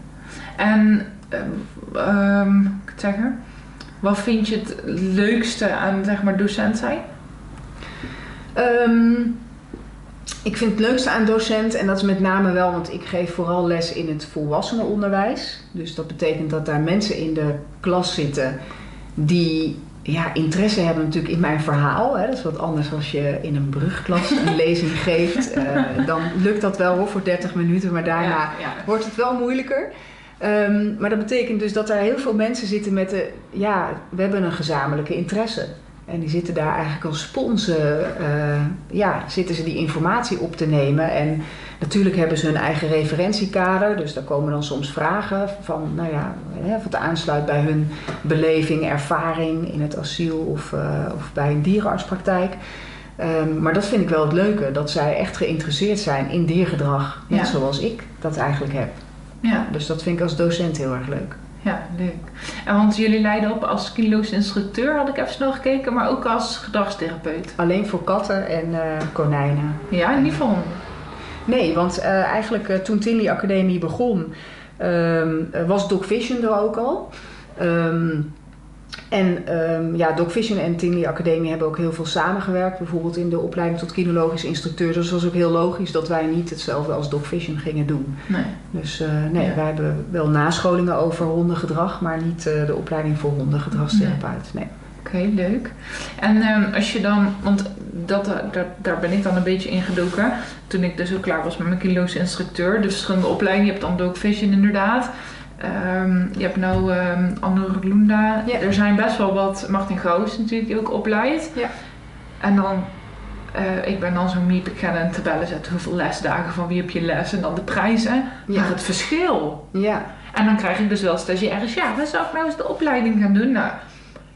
En, ehm, ehm, ik het zeggen? Wat vind je het leukste aan, zeg maar, docent zijn? Ehm, ik vind het leukste aan docent, en dat is met name wel, want ik geef vooral les in het volwassenenonderwijs. Dus dat betekent dat daar mensen in de klas zitten die ja, interesse hebben natuurlijk in mijn verhaal. Hè. Dat is wat anders als je in een brugklas een lezing geeft. Eh, dan lukt dat wel hoor, voor 30 minuten, maar daarna Ja, ja. wordt het wel moeilijker. Ehm, maar dat betekent dus dat er heel veel mensen zitten met de... Ja, we hebben een gezamenlijke interesse. En die zitten daar eigenlijk als sponsen... eh, ja, zitten ze die informatie op te nemen. En natuurlijk hebben ze hun eigen referentiekader. Dus daar komen dan soms vragen van... Nou ja, wat aansluit bij hun beleving, ervaring in het asiel... of, eh, of bij een dierenartspraktijk. Ehm, maar dat vind ik wel het leuke. Dat zij echt geïnteresseerd zijn in diergedrag. Net Ja. zoals ik dat eigenlijk heb. Ja, Dus dat vind ik als docent heel erg leuk. ja, leuk. En want jullie leiden op als kilo's instructeur, had ik even snel gekeken, maar ook als gedragstherapeut. Alleen voor katten en eh, konijnen. Ja, niet van honden. Nee, want eh, eigenlijk eh, toen Tinley Academie begon, eh, was Doc Vision er ook al. Ehm, en ehm, ja, Doc Vision en Tinley Academie hebben ook heel veel samengewerkt. Bijvoorbeeld in de opleiding tot kinologisch instructeur. Dus het was ook heel logisch dat wij niet hetzelfde als Doc Vision gingen doen. Nee. Dus eh, nee, Ja. wij hebben wel nascholingen over hondengedrag, maar niet eh, de opleiding voor hondengedragstherapeut. Nee. Oké, leuk. En ehm, als je dan, want dat, eh, daar, ben ik dan een beetje ingedoken. Toen ik dus ook klaar was met mijn kilo's instructeur. De verschillende opleidingen. Je hebt dan Dog Vision inderdaad. Ehm, je hebt nou ehm Anne Lunda. Ja. Er zijn best wel wat, Martin Gauws natuurlijk die ook opleidt. Ja. En dan eh, ik ben dan zo'n miep, ik ga dan tabellen zetten hoeveel lesdagen van wie heb je les en dan de prijzen. Ja. Maar het verschil. Ja. En dan krijg ik dus wel stagiaires, ja, waar zou ik nou eens de opleiding gaan doen? Nou,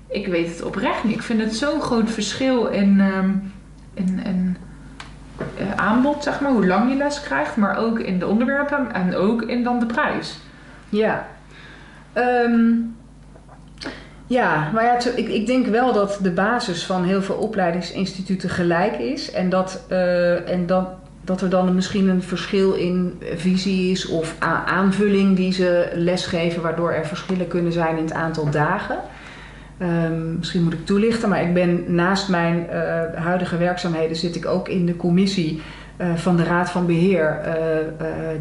ik weet het oprecht niet. Ik vind het zo'n groot verschil in, ehm, in, in eh, aanbod, zeg maar, hoe lang je les krijgt, maar ook in de onderwerpen en ook in dan de prijs. Ja. Ehm, ja, maar ja, ik, ik denk wel dat de basis van heel veel opleidingsinstituten gelijk is. En dat, eh, en dat, dat er dan misschien een verschil in visie is of aanvulling die ze lesgeven, waardoor er verschillen kunnen zijn in het aantal dagen. Ehm, misschien moet ik toelichten, maar ik ben naast mijn eh, huidige werkzaamheden zit ik ook in de commissie eh, van de Raad van Beheer, eh, eh,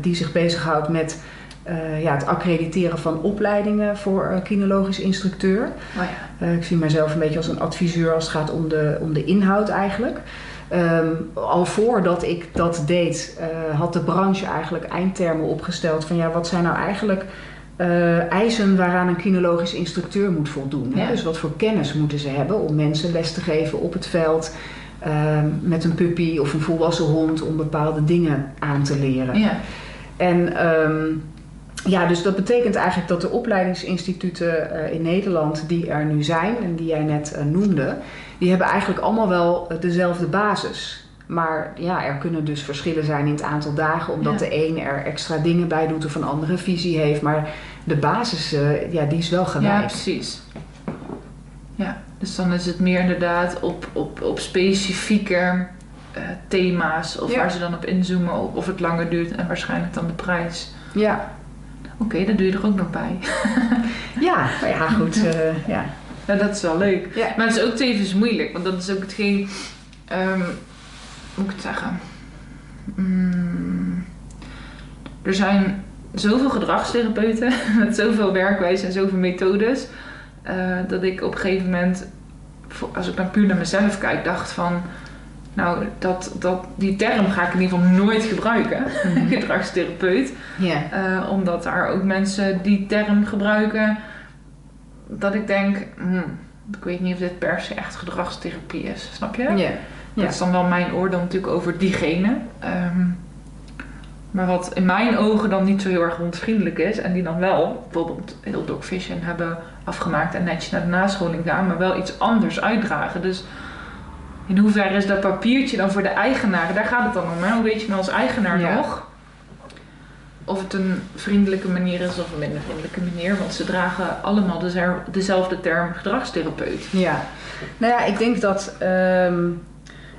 die zich bezighoudt met eh, ja, het accrediteren van opleidingen voor eh, kinologisch instructeur. Oh ja. Eh, ik zie mijzelf een beetje als een adviseur als het gaat om de, om de inhoud eigenlijk. Ehm, al voordat ik dat deed, had de branche eigenlijk eindtermen opgesteld van ja, wat zijn nou eigenlijk eisen waaraan een kinologisch instructeur moet voldoen. Hè? Ja. Dus wat voor kennis moeten ze hebben om mensen les te geven op het veld ehm, met een puppy of een volwassen hond om bepaalde dingen aan te leren. Ja. En ehm, ja, dus dat betekent eigenlijk dat de opleidingsinstituten eh, in Nederland die er nu zijn en die jij net eh, noemde, die hebben eigenlijk allemaal wel eh, dezelfde basis. Maar ja, er kunnen dus verschillen zijn in het aantal dagen, omdat Ja. de een er extra dingen bij doet of een andere visie heeft. Maar de basis, ja, die is wel Ja, gelijk. precies. Ja, dus dan is het meer inderdaad op, op, op specifieke eh, thema's of Ja. waar ze dan op inzoomen of, of het langer duurt en waarschijnlijk dan de prijs. Ja, Oké, dat doe je er ook nog bij. ja, maar ja, goed. ja. Ja, dat is wel leuk. Ja. Maar het is ook tevens moeilijk, want dat is ook hetgeen, ehm, hoe moet ik het zeggen? Mm, er zijn zoveel gedragstherapeuten met zoveel werkwijze en zoveel methodes, eh, dat ik op een gegeven moment, als ik dan puur naar mezelf kijk, dacht van, nou, dat, dat, die term ga ik in ieder geval nooit gebruiken, gedragstherapeut. ja. Eh, omdat daar ook mensen die term gebruiken, dat ik denk, hmm, ik weet niet of dit per se echt gedragstherapie is, snap je? Ja. Ja. Dat is dan wel mijn oordeel natuurlijk over diegene. Ehm, maar wat in mijn ogen dan niet zo heel erg hondvriendelijk is, en die dan wel bijvoorbeeld heel Dogvision hebben afgemaakt en netjes naar de nascholing gaan, maar wel iets anders uitdragen. Dus in hoeverre is dat papiertje dan voor de eigenaar? Daar gaat het dan om. Hè? Hoe weet je nou als eigenaar Ja. nog of het een vriendelijke manier is of een minder vriendelijke manier? Want ze dragen allemaal dezelfde term gedragstherapeut. Ja, nou ja, ik denk dat. ehm,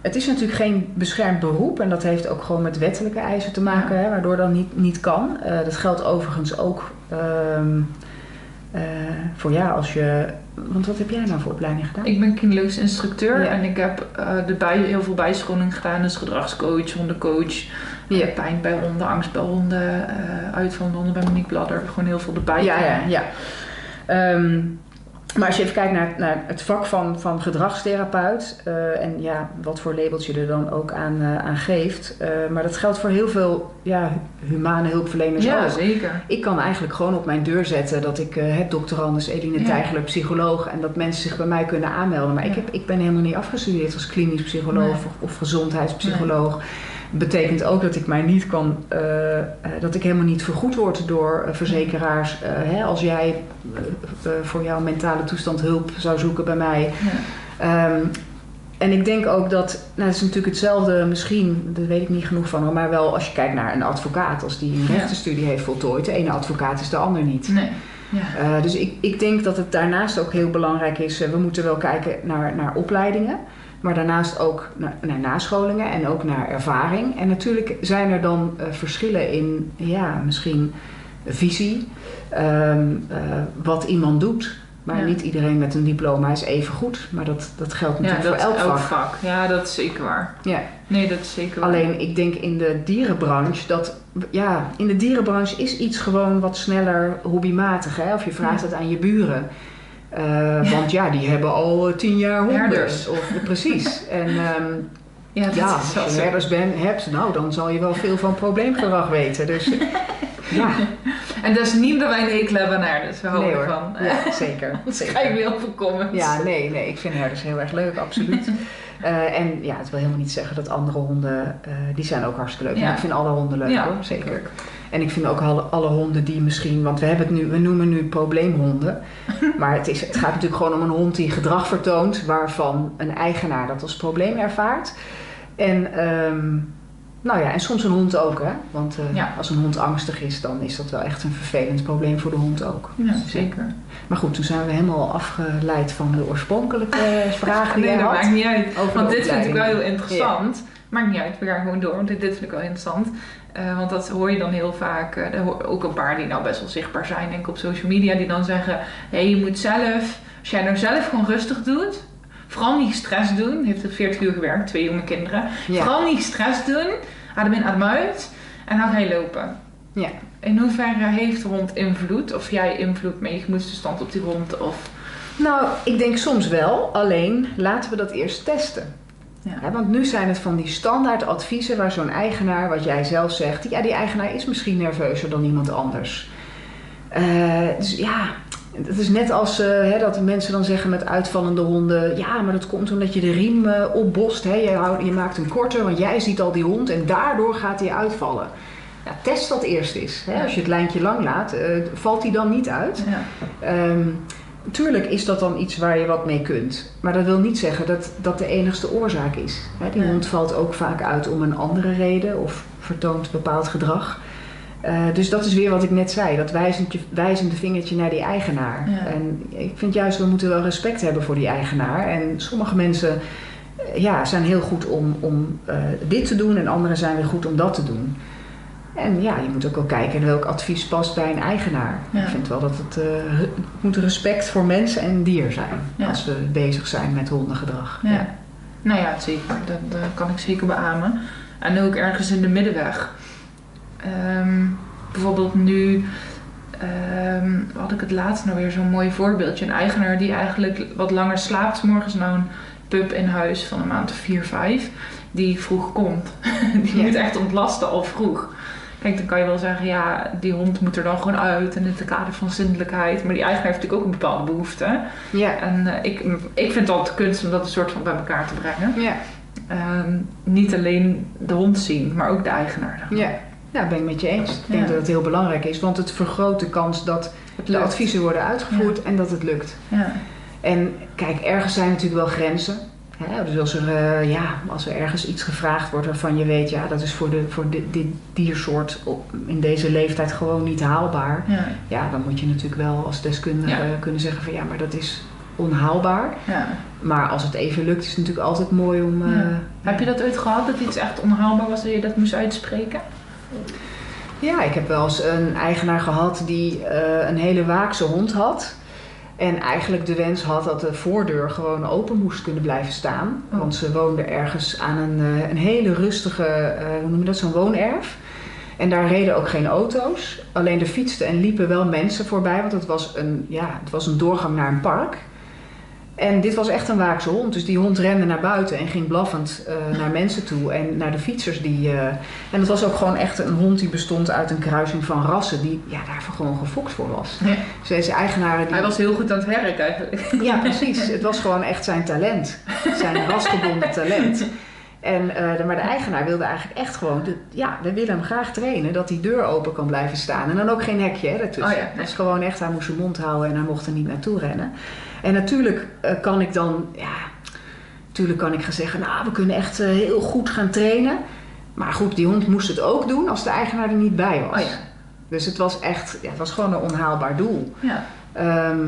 het is natuurlijk geen beschermd beroep en dat heeft ook gewoon met wettelijke eisen te maken, hè, waardoor dat niet, niet kan. Eh, dat geldt overigens ook ehm, eh, voor ja, als je. Want wat heb jij nou voor opleiding gedaan? Ik ben kinologisch instructeur Ja. en ik heb eh, de bij, heel veel bijscholing gedaan. Dus gedragscoach, hondencoach, Ja. eh, pijn bij honden, angst bij honden, eh uit van de honden bij Monique Bladder. Gewoon heel veel erbij. Ja, ja, ja. Ehm, maar als je even kijkt naar, naar het vak van, van gedragstherapeut eh, en ja, wat voor labels je er dan ook aan, eh, aan geeft. eh, maar dat geldt voor heel veel ja, humane hulpverleners Ja, ook. zeker. Ik kan eigenlijk gewoon op mijn deur zetten dat ik heb dokterandus Eline Ja. Tijgeler, psycholoog, en dat mensen zich bij mij kunnen aanmelden. Maar ik, heb, ik ben helemaal niet afgestudeerd als klinisch psycholoog Nee. of, of gezondheidspsycholoog. Betekent ook dat ik mij niet kan, eh, eh, dat ik helemaal niet vergoed word door eh, verzekeraars. Hè, als jij voor jouw mentale toestand hulp zou zoeken bij mij. Ja. Ehm, en ik denk ook dat, nou, het is natuurlijk hetzelfde misschien, daar weet ik niet genoeg van, maar wel als je kijkt naar een advocaat, als die een Ja. rechtenstudie heeft voltooid, de ene advocaat is de ander niet. Nee. Ja. Dus ik, ik denk dat het daarnaast ook heel belangrijk is, we moeten wel kijken naar, naar opleidingen, maar daarnaast ook naar, naar nascholingen en ook naar ervaring. En natuurlijk zijn er dan eh, verschillen in, ja, misschien visie, ehm, eh, wat iemand doet. Maar Ja. niet iedereen met een diploma is even goed. Maar dat, dat geldt Ja, natuurlijk dat voor elk elk vak. vak. Ja, dat is zeker waar. Ja. Nee, dat is zeker waar. Alleen ik denk in de dierenbranche dat ja, in de dierenbranche is iets gewoon wat sneller hobbymatig. Hè? Of je vraagt Ja. het aan je buren. Eh, Want ja, die hebben al eh, tien jaar honden. Herders. Of, precies. En ehm, ja, dat ja, is als je herders ben, hebt, nou dan zal je wel veel van probleemgedrag weten. Dus ja, En dat is niet dat wij een hekel hebben aan herders. We houden nee hoor. ervan. Ja, zeker. Krijg ik weer veel comments. Ja, nee, nee, ik vind herders heel erg leuk, absoluut. Eh, en ja, het wil helemaal niet zeggen dat andere honden, eh, die zijn ook hartstikke leuk. Ja. Maar ik vind alle honden leuk Ja, hoor, zeker. En ik vind ook alle, alle honden die misschien, want we hebben het nu, we noemen nu probleemhonden. maar het, is, het gaat natuurlijk gewoon om een hond die gedrag vertoont waarvan een eigenaar dat als probleem ervaart. En, ehm, nou ja, en soms een hond ook, hè? Want eh, Ja. als een hond angstig is, dan is dat wel echt een vervelend probleem voor de hond ook. Ja, zeker. Maar goed, toen zijn we helemaal afgeleid van de oorspronkelijke vraag die Nee, dat had. maakt niet uit. Want dit vind ik wel heel interessant. Maakt niet uit, we gaan gewoon door. Want dit, dit vind ik wel interessant. Eh, want dat hoor je dan heel vaak. eh, er ook een paar die nou best wel zichtbaar zijn, denk ik, op social media. Die dan zeggen, hé, je moet zelf... Als jij nou zelf gewoon rustig doet... Vooral niet stress doen. Heeft het 40 uur gewerkt, twee jonge kinderen. Ja. Vooral niet stress doen. Adem in, adem uit. En dan ga je lopen. Ja. In hoeverre heeft de hond invloed? Of jij invloed met je gemoedstoestand op die hond? Of... Nou, ik denk soms wel. Alleen laten we dat eerst testen. Ja. Want nu zijn het van die standaard adviezen waar zo'n eigenaar, wat jij zelf zegt, ja, die eigenaar is misschien nerveuzer dan iemand anders. Eh, dus ja, het is net als eh, hè, dat mensen dan zeggen met uitvallende honden, ja, maar dat komt omdat je de riem eh, opbost. Hè? Je, houdt- je maakt hem korter, want jij ziet al die hond en daardoor gaat hij uitvallen. Ja, test dat eerst eens. Hè? Als je het lijntje lang laat, valt hij dan niet uit. Ja. Ehm, tuurlijk is dat dan iets waar je wat mee kunt. Maar dat wil niet zeggen dat dat de enigste oorzaak is. Hè, die hond valt ook vaak uit om een andere reden of vertoont bepaald gedrag. Eh, dus dat is weer wat ik net zei, dat wijzendje, wijzende vingertje naar die eigenaar. Ja. En ik vind juist, we moeten wel respect hebben voor die eigenaar. En sommige mensen eh, ja, zijn heel goed om, om eh, dit te doen en anderen zijn weer goed om dat te doen. En ja, je moet ook wel kijken welk advies past bij een eigenaar. Ja. Ik vind wel dat het, eh, het moet respect voor mensen en dier zijn Ja. als we bezig zijn met hondengedrag. Ja. Nou ja, zeker. Dat, dat kan ik zeker beamen. En ook ergens in de middenweg. Ehm, bijvoorbeeld nu ehm, had ik het laatst nou weer zo'n mooi voorbeeldje. Een eigenaar die eigenlijk wat langer slaapt. Morgens nou een pup in huis van een maand of 4, 5. Die vroeg komt. die moet echt ontlasten al vroeg. Kijk, dan kan je wel zeggen, ja, die hond moet er dan gewoon uit. En in het kader van zindelijkheid. Maar die eigenaar heeft natuurlijk ook een bepaalde behoefte. Ja. En eh, ik, ik vind het altijd kunst om dat een soort van bij elkaar te brengen. Ja. Ehm, niet alleen de hond zien, maar ook de eigenaar. Ja. Ja, ben ik met je eens. Ik denk Ja. dat het heel belangrijk is, want het vergroot de kans dat de adviezen worden uitgevoerd en dat het lukt. Ja. En kijk, ergens zijn natuurlijk wel grenzen. Hè? Dus als er, eh, ja, als er ergens iets gevraagd wordt waarvan je weet, ja, dat is voor, de, voor dit, dit diersoort op, in deze leeftijd gewoon niet haalbaar. Ja. Ja, dan moet je natuurlijk wel als deskundige Ja. kunnen zeggen van ja, maar dat is onhaalbaar. Ja. Maar als het even lukt, is het natuurlijk altijd mooi om. eh. Heb je dat ooit gehad, dat iets echt onhaalbaar was dat je dat moest uitspreken? Ja, ik heb wel eens een eigenaar gehad die eh, een hele waakse hond had. En eigenlijk de wens had dat de voordeur gewoon open moest kunnen blijven staan. Oh. Want ze woonde ergens aan een, eh, een hele rustige, eh, hoe noem je dat, zo'n woonerf. En daar reden ook geen auto's. Alleen er fietsten en liepen wel mensen voorbij, want het was een, ja, het was een doorgang naar een park. En dit was echt een waakse hond. Dus die hond rende naar buiten en ging blaffend eh, naar mensen toe en naar de fietsers. Die, eh, en het was ook gewoon echt een hond die bestond uit een kruising van rassen die ja, daarvoor gewoon gefokt voor was. Ja. Dus deze eigenaren die... Hij was heel goed aan het werk eigenlijk. Ja, precies. Het was gewoon echt zijn talent. Zijn rasgebonden talent. En, eh, de, maar de eigenaar wilde eigenlijk echt gewoon... De, ja, we willen hem graag trainen dat die deur open kan blijven staan. En dan ook geen hekje hè, daartussen. Oh ja, gewoon echt, hij moest zijn mond houden en hij mocht er niet naartoe rennen. En natuurlijk eh, kan ik dan... Ja, natuurlijk kan ik gaan zeggen... Nou, we kunnen echt eh, heel goed gaan trainen. Maar goed, die hond moest het ook doen als de eigenaar er niet bij was. Oh ja. Dus het was echt... Ja, het was gewoon een onhaalbaar doel. Ja. Ehm,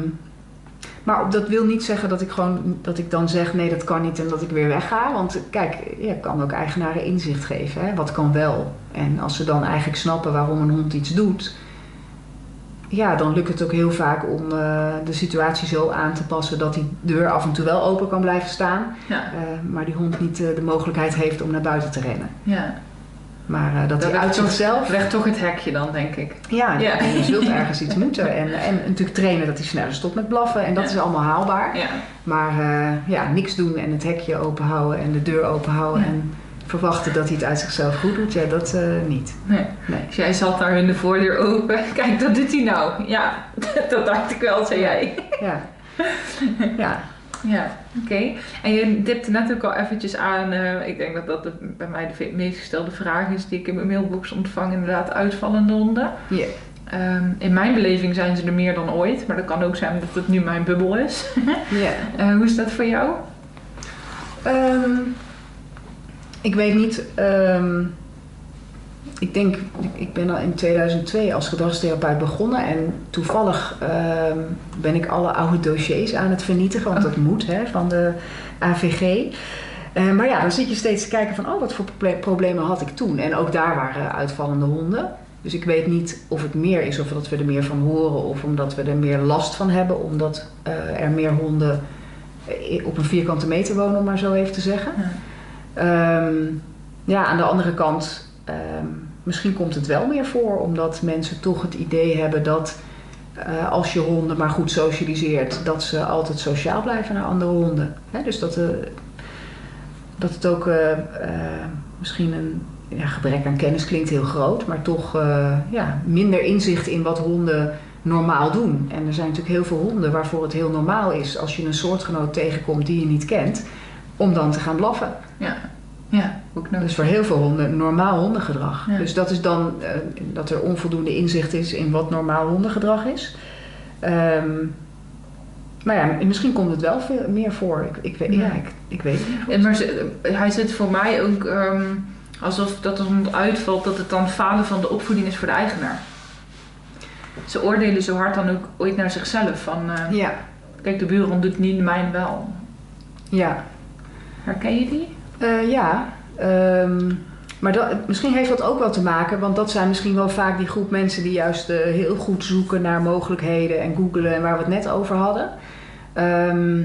maar dat wil niet zeggen dat ik, gewoon, dat ik dan zeg nee, dat kan niet en dat ik weer wegga. Want kijk, je kan ook eigenaren inzicht geven. Hè? Wat kan wel? En als ze dan eigenlijk snappen waarom een hond iets doet, ja, dan lukt het ook heel vaak om eh, de situatie zo aan te passen dat die deur af en toe wel open kan blijven staan. Ja. eh, maar die hond niet eh, de mogelijkheid heeft om naar buiten te rennen. ja. Maar dat hij weg uit zichzelf. Weg toch het hekje dan, denk ik. Ja, Ja. je zult ergens iets moeten. En, en natuurlijk trainen dat hij sneller stopt met blaffen. En dat is allemaal haalbaar. Ja. Maar ja, niks doen en het hekje open houden en de deur open houden Ja. en verwachten dat hij het uit zichzelf goed doet, ja, dat eh, niet. Nee. Nee. Dus jij zat daar in de voordeur open. Kijk, dat doet hij nou. Ja, dat dacht ik wel, zei jij. Ja. ja. Ja, oké. En je dipte net ook al eventjes aan, eh, ik denk dat dat de- bij mij de meest gestelde vraag is die ik in mijn mailbox ontvang, inderdaad uitvallende honden. Ja. Ehm, in mijn beleving zijn ze er meer dan ooit, maar dat kan ook zijn dat het nu mijn bubbel is. Ja. Eh, hoe is dat voor jou? Ehm, ik weet niet. ehm, ik denk, ik- ben al in 2002 als gedragstherapeut begonnen. En toevallig ehm, ben ik alle oude dossiers aan het vernietigen. Want dat moet hè, van de AVG. Eh, maar ja, dan zit je steeds te kijken van... oh, wat voor proble- problemen had ik toen? En ook daar waren uitvallende honden. Dus ik weet niet of het meer is of dat we er meer van horen... of omdat we er meer last van hebben... omdat eh, er meer honden eh, op een vierkante meter wonen, om maar zo even te zeggen. Ja. Ehm, ja, aan de andere kant, ehm, misschien komt het wel meer voor, omdat mensen toch het idee hebben dat eh, als je honden maar goed socialiseert, dat ze altijd sociaal blijven naar andere honden. Dus dat, eh, dat het ook eh, misschien een ja, gebrek aan kennis klinkt heel groot, maar toch ja, minder inzicht in wat honden normaal doen. En er zijn natuurlijk heel veel honden waarvoor het heel normaal is als je een soortgenoot tegenkomt die je niet kent, om dan te gaan blaffen. Ja, ja ook nog. Is voor heel veel honden normaal hondengedrag. Ja. Dus dat is dan eh, dat er onvoldoende inzicht is in wat normaal hondengedrag is. Ehm, maar ja, misschien komt het wel veel meer voor. Ik, ik, weet, Ja. ja. ik, ik weet het. En maar ze- hij zit voor mij ook ehm, alsof dat als hond uitvalt, dat het dan falen van de opvoeding is voor de eigenaar. Ze oordelen zo hard dan ook ooit naar zichzelf. Van, eh, Ja, kijk, de buurhond doet niet, mijn wel. ja. Herken je die? Eh, ja. ehm, maar dat, misschien heeft dat ook wel te maken, want dat zijn misschien wel vaak die groep mensen die juist eh, heel goed zoeken naar mogelijkheden en googelen en waar we het net over hadden. Ehm,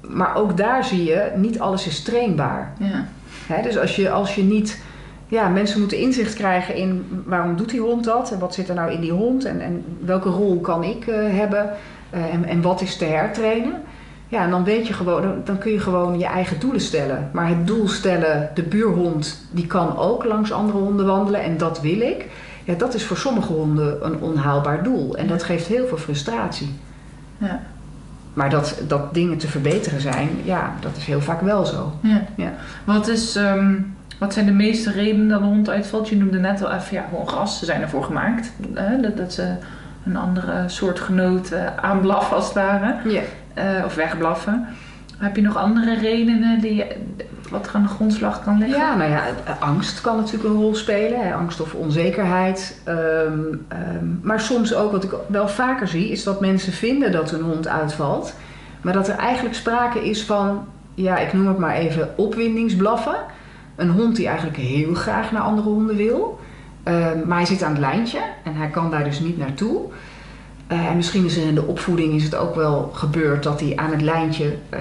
maar ook daar zie je, niet alles is trainbaar. Ja. Hè, dus als je, als je niet. Ja, mensen moeten inzicht krijgen in waarom doet die hond dat en wat zit er nou in die hond en, en welke rol kan ik eh, hebben en, en wat is te hertrainen. Ja, en dan weet je gewoon, dan, kun je gewoon je eigen doelen stellen. Maar het doel stellen, de buurhond, die kan ook langs andere honden wandelen en dat wil ik. Ja, dat is voor sommige honden een onhaalbaar doel en dat geeft heel veel frustratie. Ja. Maar dat, dat dingen te verbeteren zijn, ja, dat is heel vaak wel zo. Ja. Ja. Wat, is, ehm, wat zijn de meeste redenen dat een hond uitvalt? Je noemde net al even, ja, gewoon. Ze zijn ervoor gemaakt. Hè? Dat, dat ze een andere soortgenoot eh aanblaffen als het ware. Ja. Eh, of wegblaffen. Heb je nog andere redenen die je, wat er aan de grondslag kan liggen? Ja, nou ja, angst kan natuurlijk een rol spelen. Hè? Angst of onzekerheid. Ehm, ehm, maar soms ook, wat ik wel vaker zie, is dat mensen vinden dat hun hond uitvalt. Maar dat er eigenlijk sprake is van, ja, ik noem het maar even opwindingsblaffen. Een hond die eigenlijk heel graag naar andere honden wil. Ehm, maar hij zit aan het lijntje en hij kan daar dus niet naartoe. Eh, en misschien is er in de opvoeding is het ook wel gebeurd dat hij aan het lijntje eh,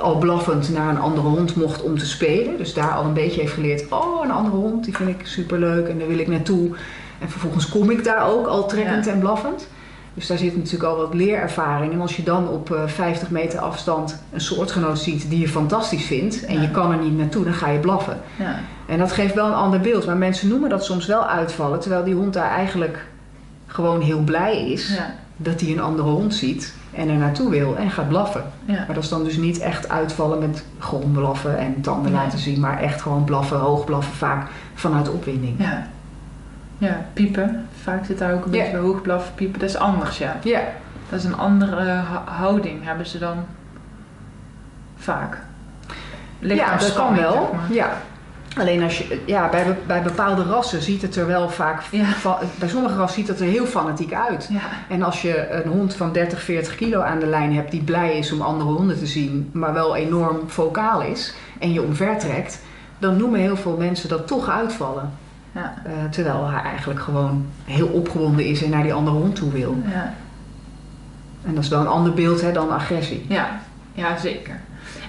al blaffend naar een andere hond mocht om te spelen. Dus daar al een beetje heeft geleerd, oh een andere hond, die vind ik superleuk en daar wil ik naartoe. En vervolgens kom ik daar ook al trekkend en blaffend. Dus daar zit natuurlijk al wat leerervaring. En als je dan op eh, 50 meter afstand een soortgenoot ziet die je fantastisch vindt en Ja. je kan er niet naartoe, dan ga je blaffen. Ja. En dat geeft wel een ander beeld. Maar mensen noemen dat soms wel uitvallen, terwijl die hond daar eigenlijk gewoon heel blij is Ja. dat hij een andere hond ziet en er naartoe wil en gaat blaffen. Ja. Maar dat is dan dus niet echt uitvallen met grondblaffen en tanden Nee. laten zien, maar echt gewoon blaffen, hoog blaffen, vaak vanuit opwinding. Ja. Ja, piepen. Vaak zit daar ook een beetje bij hoog blaffen, piepen. Dat is anders, ja. Ja, Dat is een andere ha- houding hebben ze dan vaak. Ligt ja dat kan wel. zeg maar. Ja. Alleen als je, ja, bij, bij bepaalde rassen ziet het er wel vaak, Ja. bij sommige rassen ziet het er heel fanatiek uit. Ja. En als je een hond van 30, 40 kilo aan de lijn hebt die blij is om andere honden te zien, maar wel enorm vocaal is en je omvertrekt, dan noemen heel veel mensen dat toch uitvallen. Ja. Eh, terwijl hij eigenlijk gewoon heel opgewonden is en naar die andere hond toe wil. Ja. En dat is wel een ander beeld hè, dan agressie. Ja, ja, zeker.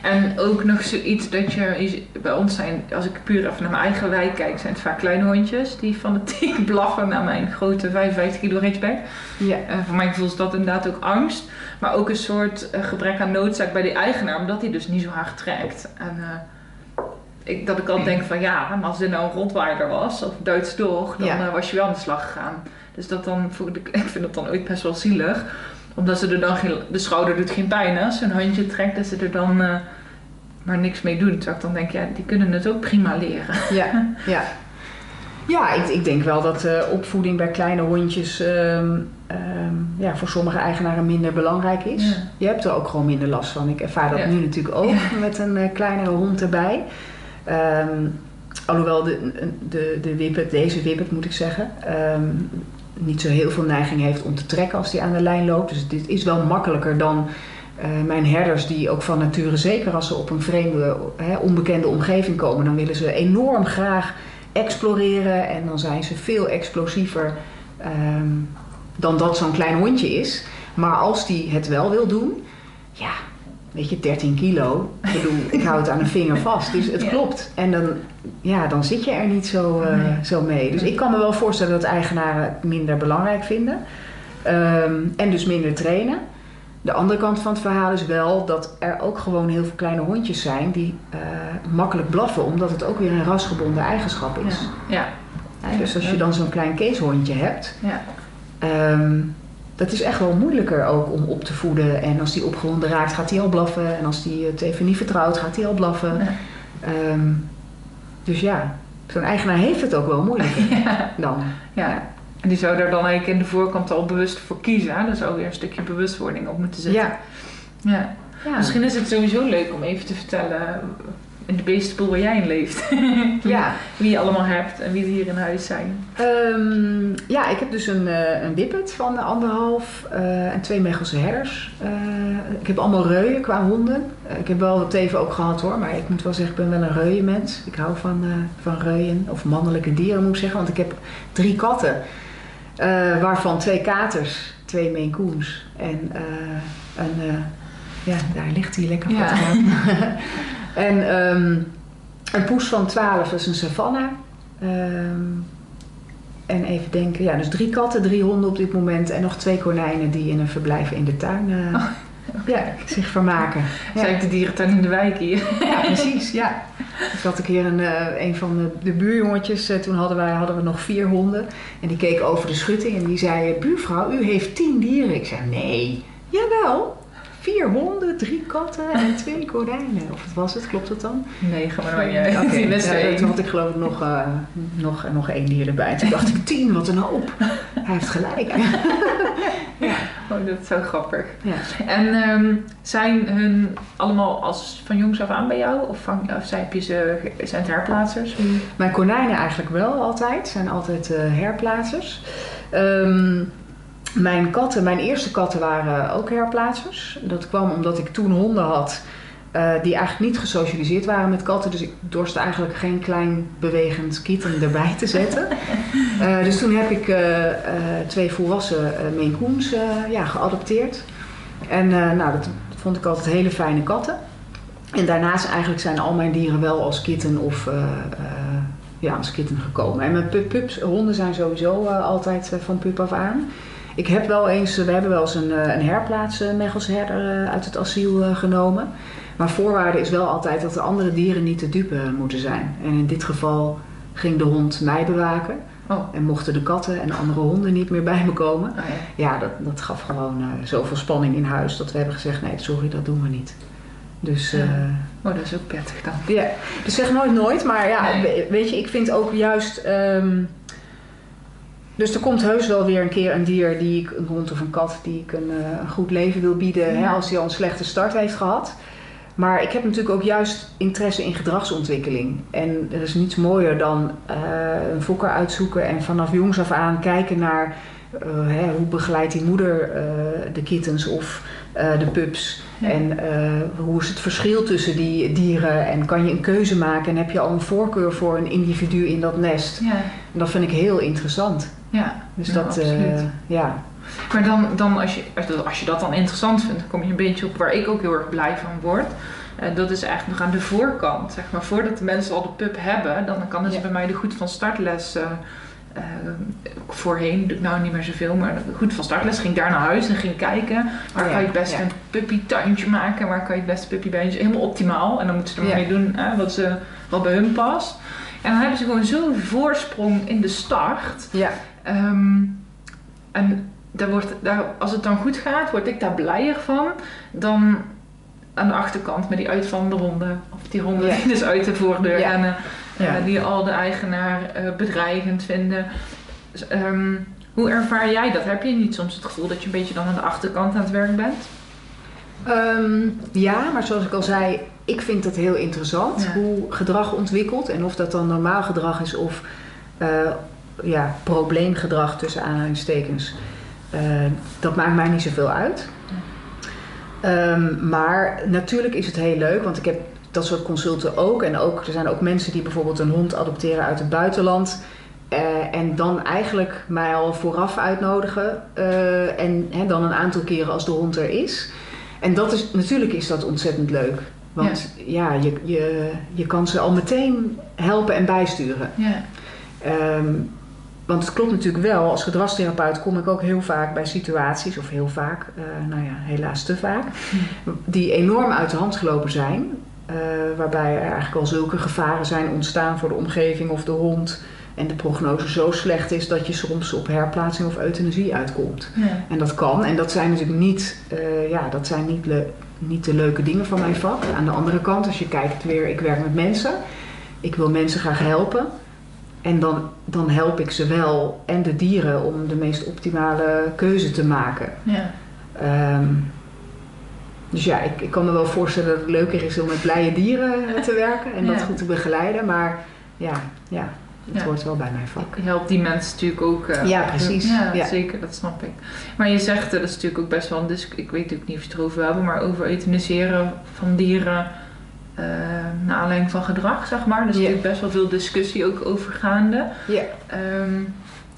En ook nog zoiets dat je, bij ons zijn, als ik puur even naar mijn eigen wijk kijk, zijn het vaak kleine hondjes die fanatiek blaffen naar mijn grote 55 kilo ridgeback. Ja. Eh, voor mijn gevoel is dat inderdaad ook angst, maar ook een soort eh, gebrek aan noodzaak bij die eigenaar, omdat hij dus niet zo hard trekt. En eh, ik, dat ik al denk van ja, maar als dit nou een rotweiler was, of Duits dog, dan Ja. was je wel aan de slag gegaan. Dus dat dan, ik vind dat dan ooit best wel zielig. Omdat ze er dan geen, de schouder doet geen pijn hè? als ze een handje trekt, dat ze er dan eh, maar niks mee doen. Terwijl ik dan denk, ja, die kunnen het ook prima leren. Ja, ja. Ja, ik, ik denk wel dat uh, opvoeding bij kleine hondjes ehm, ehm, ja, voor sommige eigenaren minder belangrijk is. Ja. Je hebt er ook gewoon minder last van. Ik ervaar dat Ja. nu natuurlijk ook Ja. met een eh, kleinere hond erbij. Ehm, alhoewel de, de, de wippet, deze wippet moet ik zeggen, niet zo heel veel neiging heeft om te trekken als die aan de lijn loopt. Dus dit is wel makkelijker dan eh, mijn herders die ook van nature, zeker als ze op een vreemde, hè, onbekende omgeving komen, dan willen ze enorm graag exploreren en dan zijn ze veel explosiever ehm, dan dat zo'n klein hondje is. Maar als die het wel wil doen, ja, weet je, 13 kilo, ik bedoel, ik hou het aan een vinger vast, dus het Ja. klopt. En dan, ja, dan zit je er niet zo, eh, Nee. zo mee. Dus ik kan me wel voorstellen dat eigenaren het minder belangrijk vinden Ehm, en dus minder trainen. De andere kant van het verhaal is wel dat er ook gewoon heel veel kleine hondjes zijn die eh, makkelijk blaffen, omdat het ook weer een rasgebonden eigenschap is. Ja, Hè, dus als je dan zo'n klein keeshondje hebt, ja, ehm, dat is echt wel moeilijker ook om op te voeden. En als die opgewonden raakt, gaat hij al blaffen. En als die het even niet vertrouwt, gaat hij al blaffen. Ja. Ehm, dus ja, zo'n eigenaar heeft het ook wel moeilijker ja. dan. ja. En die zou daar dan eigenlijk in de voorkant al bewust voor kiezen. Hè? Daar zou weer een stukje bewustwording op moeten zitten. Ja. ja. Ja. Misschien is het sowieso leuk om even te vertellen de beestenpoel waar jij in leeft. Ja. Wie je allemaal hebt en wie er hier in huis zijn. Ehm, ja, ik heb dus een, eh een wippet van anderhalf eh, en twee Mechelse herders. Eh, ik heb allemaal reuien qua honden. Ik heb wel wat teven ook gehad hoor, maar ik moet wel zeggen, ik ben wel een reuienmens. Ik hou van, van reuien, of mannelijke dieren moet ik zeggen, want ik heb drie katten. waarvan twee katers, twee Maine Coons en eh, een, ja, daar ligt hij lekker Ja. en ehm, een poes van 12, dat is een Savannah. Ehm, en even denken, ja, dus drie katten, drie honden op dit moment en nog twee konijnen die in een verblijf in de tuin eh, ja, zich vermaken. Ja. Zijn de dierentuin in de wijk hier? Ja, precies, ja. Ik had een keer een, eh, een van de, de buurjongetjes, eh, toen hadden, wij, hadden we nog vier honden. En die keek over de schutting en die zei, buurvrouw, u heeft tien dieren. Ik zei, nee, jawel. Vier honden, drie katten en twee konijnen. Of wat was het, klopt dat dan? Nee, maar naar jij. Oké, Die best ja, één. toen had ik geloof ik nog, eh, nog, nog één dier erbij. Toen dacht ik, tien, wat een hoop. Hij heeft gelijk. ja. Oh, dat is zo grappig. Ja. En ehm, zijn hun allemaal als van jongs af aan bij jou? Of, van, of zijn, heb je ze, zijn het herplaatsers? Mijn konijnen eigenlijk wel altijd. Zijn altijd eh, herplaatsers. Ehm, mijn katten, mijn eerste katten waren ook herplaatsers. Dat kwam omdat ik toen honden had eh, die eigenlijk niet gesocialiseerd waren met katten. Dus ik dorste eigenlijk geen klein bewegend kitten erbij te zetten. Eh, dus toen heb ik eh, twee volwassen Maine Coons ja, geadopteerd. En nou, dat vond ik altijd hele fijne katten. En daarnaast eigenlijk zijn al mijn dieren wel als kitten of ja, als kitten gekomen. En mijn pup pups, honden zijn sowieso altijd van pup af aan. Ik heb wel eens, we hebben wel eens een, eh, een herplaats uh, Mechelsherder uit het asiel eh, genomen. Maar voorwaarde is wel altijd dat de andere dieren niet te dupe moeten zijn. En in dit geval ging de hond mij bewaken. Oh. En mochten de katten en andere honden niet meer bij me komen. Oh, ja. Ja, dat, dat gaf gewoon uh, zoveel spanning in huis dat we hebben gezegd: nee, sorry, dat doen we niet. Dus. Uh, oh, dat is ook prettig dan. Ja, dus zeg nooit nooit, maar ja, nee. weet je, ik vind ook juist. Um, dus er komt heus wel weer een keer een dier, die ik, een hond of een kat, die ik een, uh, een goed leven wil bieden, ja. hè, als die al een slechte start heeft gehad. Maar ik heb natuurlijk ook juist interesse in gedragsontwikkeling. En er is niets mooier dan uh, een fokker uitzoeken en vanaf jongs af aan kijken naar uh, hè, hoe begeleidt die moeder de kittens of de pups. Ja. En hoe is het verschil tussen die dieren en kan je een keuze maken en heb je al een voorkeur voor een individu in dat nest. Ja. En dat vind ik heel interessant. Ja, dus ja, dat, ja. Maar dan, dan als, je, als je dat dan interessant vindt, dan kom je een beetje op waar ik ook heel erg blij van word. Uh, dat is eigenlijk nog aan de voorkant. Zeg maar, voordat de mensen al de pup hebben, dan kan het ja. bij mij de goed van startles. Uh, uh, voorheen doe ik nou niet meer zoveel, maar goed van startles ging daar naar huis en ging kijken. Waar ja, kan je het beste ja. een puppytuintje maken? Waar kan je het beste puppybandje? Helemaal optimaal. En dan moeten ze er mee doen hè, wat, ze, wat bij hun past. En dan hebben ze gewoon zo'n voorsprong in de start. Ja. Um, en daar wordt, daar, als het dan goed gaat, word ik daar blijer van dan aan de achterkant met die uitvallende honden. Of die honden Ja. die dus uit de voordeur Ja. rennen. Ja. eh, die al de eigenaar eh, bedreigend vinden. Dus, ehm, hoe ervaar jij dat? Heb je niet soms het gevoel dat je een beetje dan aan de achterkant aan het werk bent? Ehm, ja, maar zoals ik al zei, ik vind het heel interessant Ja. hoe gedrag ontwikkelt. En of dat dan normaal gedrag is of eh, ja, probleemgedrag tussen aanhalingstekens. Eh, dat maakt mij niet zoveel uit. Ehm, maar natuurlijk is het heel leuk, want ik heb dat soort consulten ook. En ook, er zijn ook mensen die bijvoorbeeld een hond adopteren uit het buitenland. eh, en dan eigenlijk mij al vooraf uitnodigen. eh, en dan een aantal keren als de hond er is. En dat is, natuurlijk is dat ontzettend leuk. Want ja, je, je, je kan ze al meteen helpen en bijsturen. Ja. Ehm, want het klopt natuurlijk wel, als gedragstherapeut kom ik ook heel vaak bij situaties, of heel vaak, eh, nou ja, helaas te vaak, die enorm uit de hand gelopen zijn. eh, waarbij er eigenlijk al zulke gevaren zijn ontstaan voor de omgeving of de hond. En de prognose zo slecht is dat je soms op herplaatsing of euthanasie uitkomt. Ja. En dat kan. En dat zijn natuurlijk niet, eh, ja, dat zijn niet, le- niet de leuke dingen van mijn vak. Aan de andere kant, als je kijkt weer, ik werk met mensen. Ik wil mensen graag helpen. En dan, dan help ik ze wel en de dieren om de meest optimale keuze te maken. Ja. Ehm, dus ja, ik, ik kan me wel voorstellen dat het leuker is om met blije dieren eh, te werken en dat goed te begeleiden. Maar ja, ja het Ja. hoort wel bij mijn vak. Je helpt die mensen natuurlijk ook. eh, Ja, precies. Ja, Ja. zeker, dat snap ik. Maar je zegt, eh, dat is natuurlijk ook best wel een Ik weet ook niet of je het erover hebben, maar over euthaniseren van dieren. Eh naar aanleiding van gedrag, zeg maar. Er is Ja. natuurlijk best wel veel discussie ook over gaande. Ja. Ehm,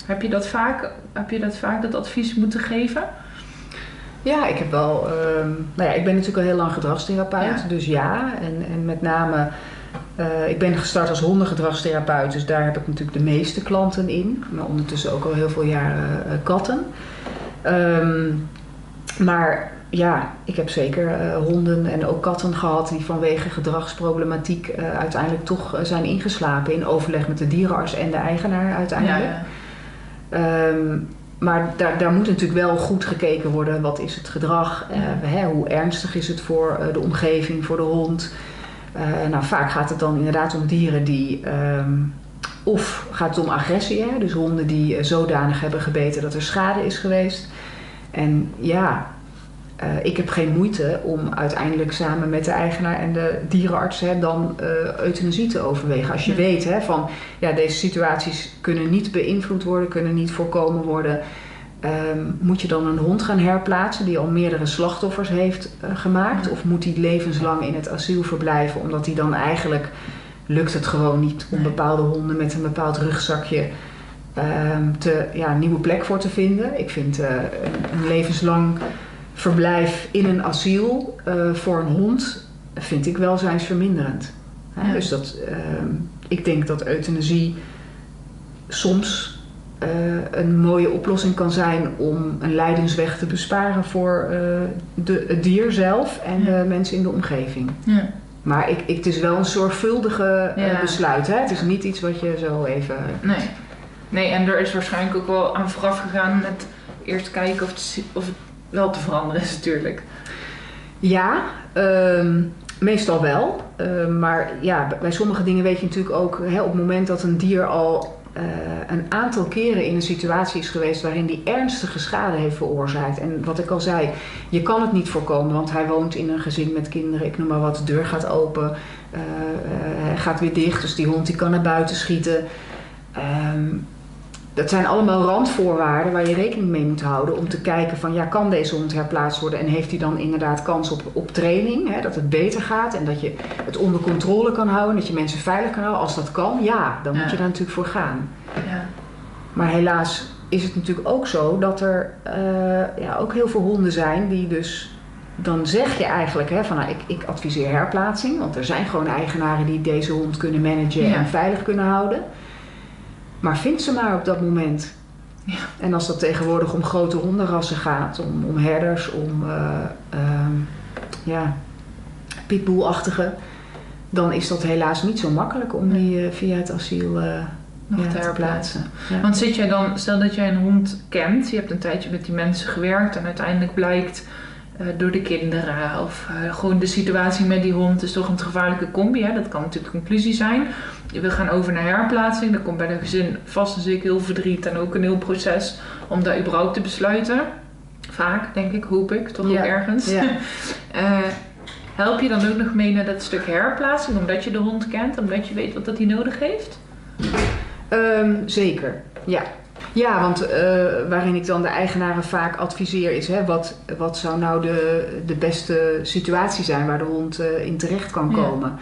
heb, je dat vaak, heb je dat vaak dat advies moeten geven? Ja, ik heb wel. ehm, nou ja, ik ben natuurlijk al heel lang gedragstherapeut, Ja. dus ja. En, en met name, eh, ik ben gestart als hondengedragstherapeut, dus daar heb ik natuurlijk de meeste klanten in. Maar ondertussen ook al heel veel jaren eh, katten. Ehm, maar ja, ik heb zeker eh, honden en ook katten gehad die vanwege gedragsproblematiek eh, uiteindelijk toch eh, zijn ingeslapen in overleg met de dierenarts en de eigenaar uiteindelijk. ja. Ehm, maar daar, daar moet natuurlijk wel goed gekeken worden. Wat is het gedrag? Hè, hoe ernstig is het voor de omgeving, voor de hond? Nou, vaak gaat het dan inderdaad om dieren die... ehm, of gaat het om agressie, hè? dus honden die zodanig hebben gebeten dat er schade is geweest. En ja, eh, ik heb geen moeite om uiteindelijk samen met de eigenaar en de dierenarts hè, dan eh, euthanasie te overwegen. Als je Ja. weet hè, van ja, deze situaties kunnen niet beïnvloed worden, kunnen niet voorkomen worden. Ehm, moet je dan een hond gaan herplaatsen die al meerdere slachtoffers heeft eh, gemaakt? Ja. Of moet die levenslang in het asiel verblijven omdat hij dan eigenlijk lukt het gewoon niet om bepaalde honden met een bepaald rugzakje ehm, te, ja, een nieuwe plek voor te vinden? Ik vind een levenslang verblijf in een asiel eh, voor een hond vind ik welzijnsverminderend. Hè, Ja. Dus dat, ehm, ik denk dat euthanasie soms eh, een mooie oplossing kan zijn om een lijdensweg te besparen voor eh, de, het dier zelf en Ja. de mensen in de omgeving. Ja. Maar ik, ik, het is wel een zorgvuldige besluit. Hè? Het is niet iets wat je zo even. Nee. Nee, en er is waarschijnlijk ook wel aan vooraf gegaan met eerst kijken of het, of het wel te veranderen is natuurlijk. Ja, ehm, meestal wel. Ehm, maar ja, bij sommige dingen weet je natuurlijk ook hè, op het moment dat een dier al eh, een aantal keren in een situatie is geweest waarin die ernstige schade heeft veroorzaakt. En wat ik al zei, je kan het niet voorkomen, want hij woont in een gezin met kinderen, ik noem maar wat, de deur gaat open, eh, eh, hij gaat weer dicht, dus die hond die kan naar buiten schieten. Ehm, dat zijn allemaal randvoorwaarden waar je rekening mee moet houden om te kijken van ja, kan deze hond herplaatst worden en heeft hij dan inderdaad kans op, op training, hè, dat het beter gaat en dat je het onder controle kan houden, dat je mensen veilig kan houden. Als dat kan, ja, dan Ja. moet je daar natuurlijk voor gaan. Ja. Maar helaas is het natuurlijk ook zo dat er eh, ja, ook heel veel honden zijn die dus. Dan zeg je eigenlijk hè, van nou, ik, ik adviseer herplaatsing. Want er zijn gewoon eigenaren die deze hond kunnen managen Ja. en veilig kunnen houden. Maar vind ze maar op dat moment. Ja. En als dat tegenwoordig om grote hondenrassen gaat, om, om herders, om ehm, ja, pitbullachtige, dan is dat helaas niet zo makkelijk om die eh, via het asiel eh, nog ja, te herplaatsen. Ja. Want zit jij dan, stel dat jij een hond kent, je hebt een tijdje met die mensen gewerkt en uiteindelijk blijkt door de kinderen of eh, gewoon de situatie met die hond is toch een gevaarlijke combi. Hè? Dat kan natuurlijk de conclusie zijn. We gaan over naar herplaatsing. Dan komt bij de gezin vast en zeker heel verdriet en ook een heel proces om dat überhaupt te besluiten. Vaak, denk ik, hoop ik, toch Ja. ook ergens. Ja. Eh, help je dan ook nog mee naar dat stuk herplaatsing, omdat je de hond kent, omdat je weet wat dat hij nodig heeft? Ehm, zeker, ja. Ja, want eh, waarin ik dan de eigenaren vaak adviseer is... Hè, wat, wat zou nou de, de beste situatie zijn waar de hond eh, in terecht kan Ja. komen.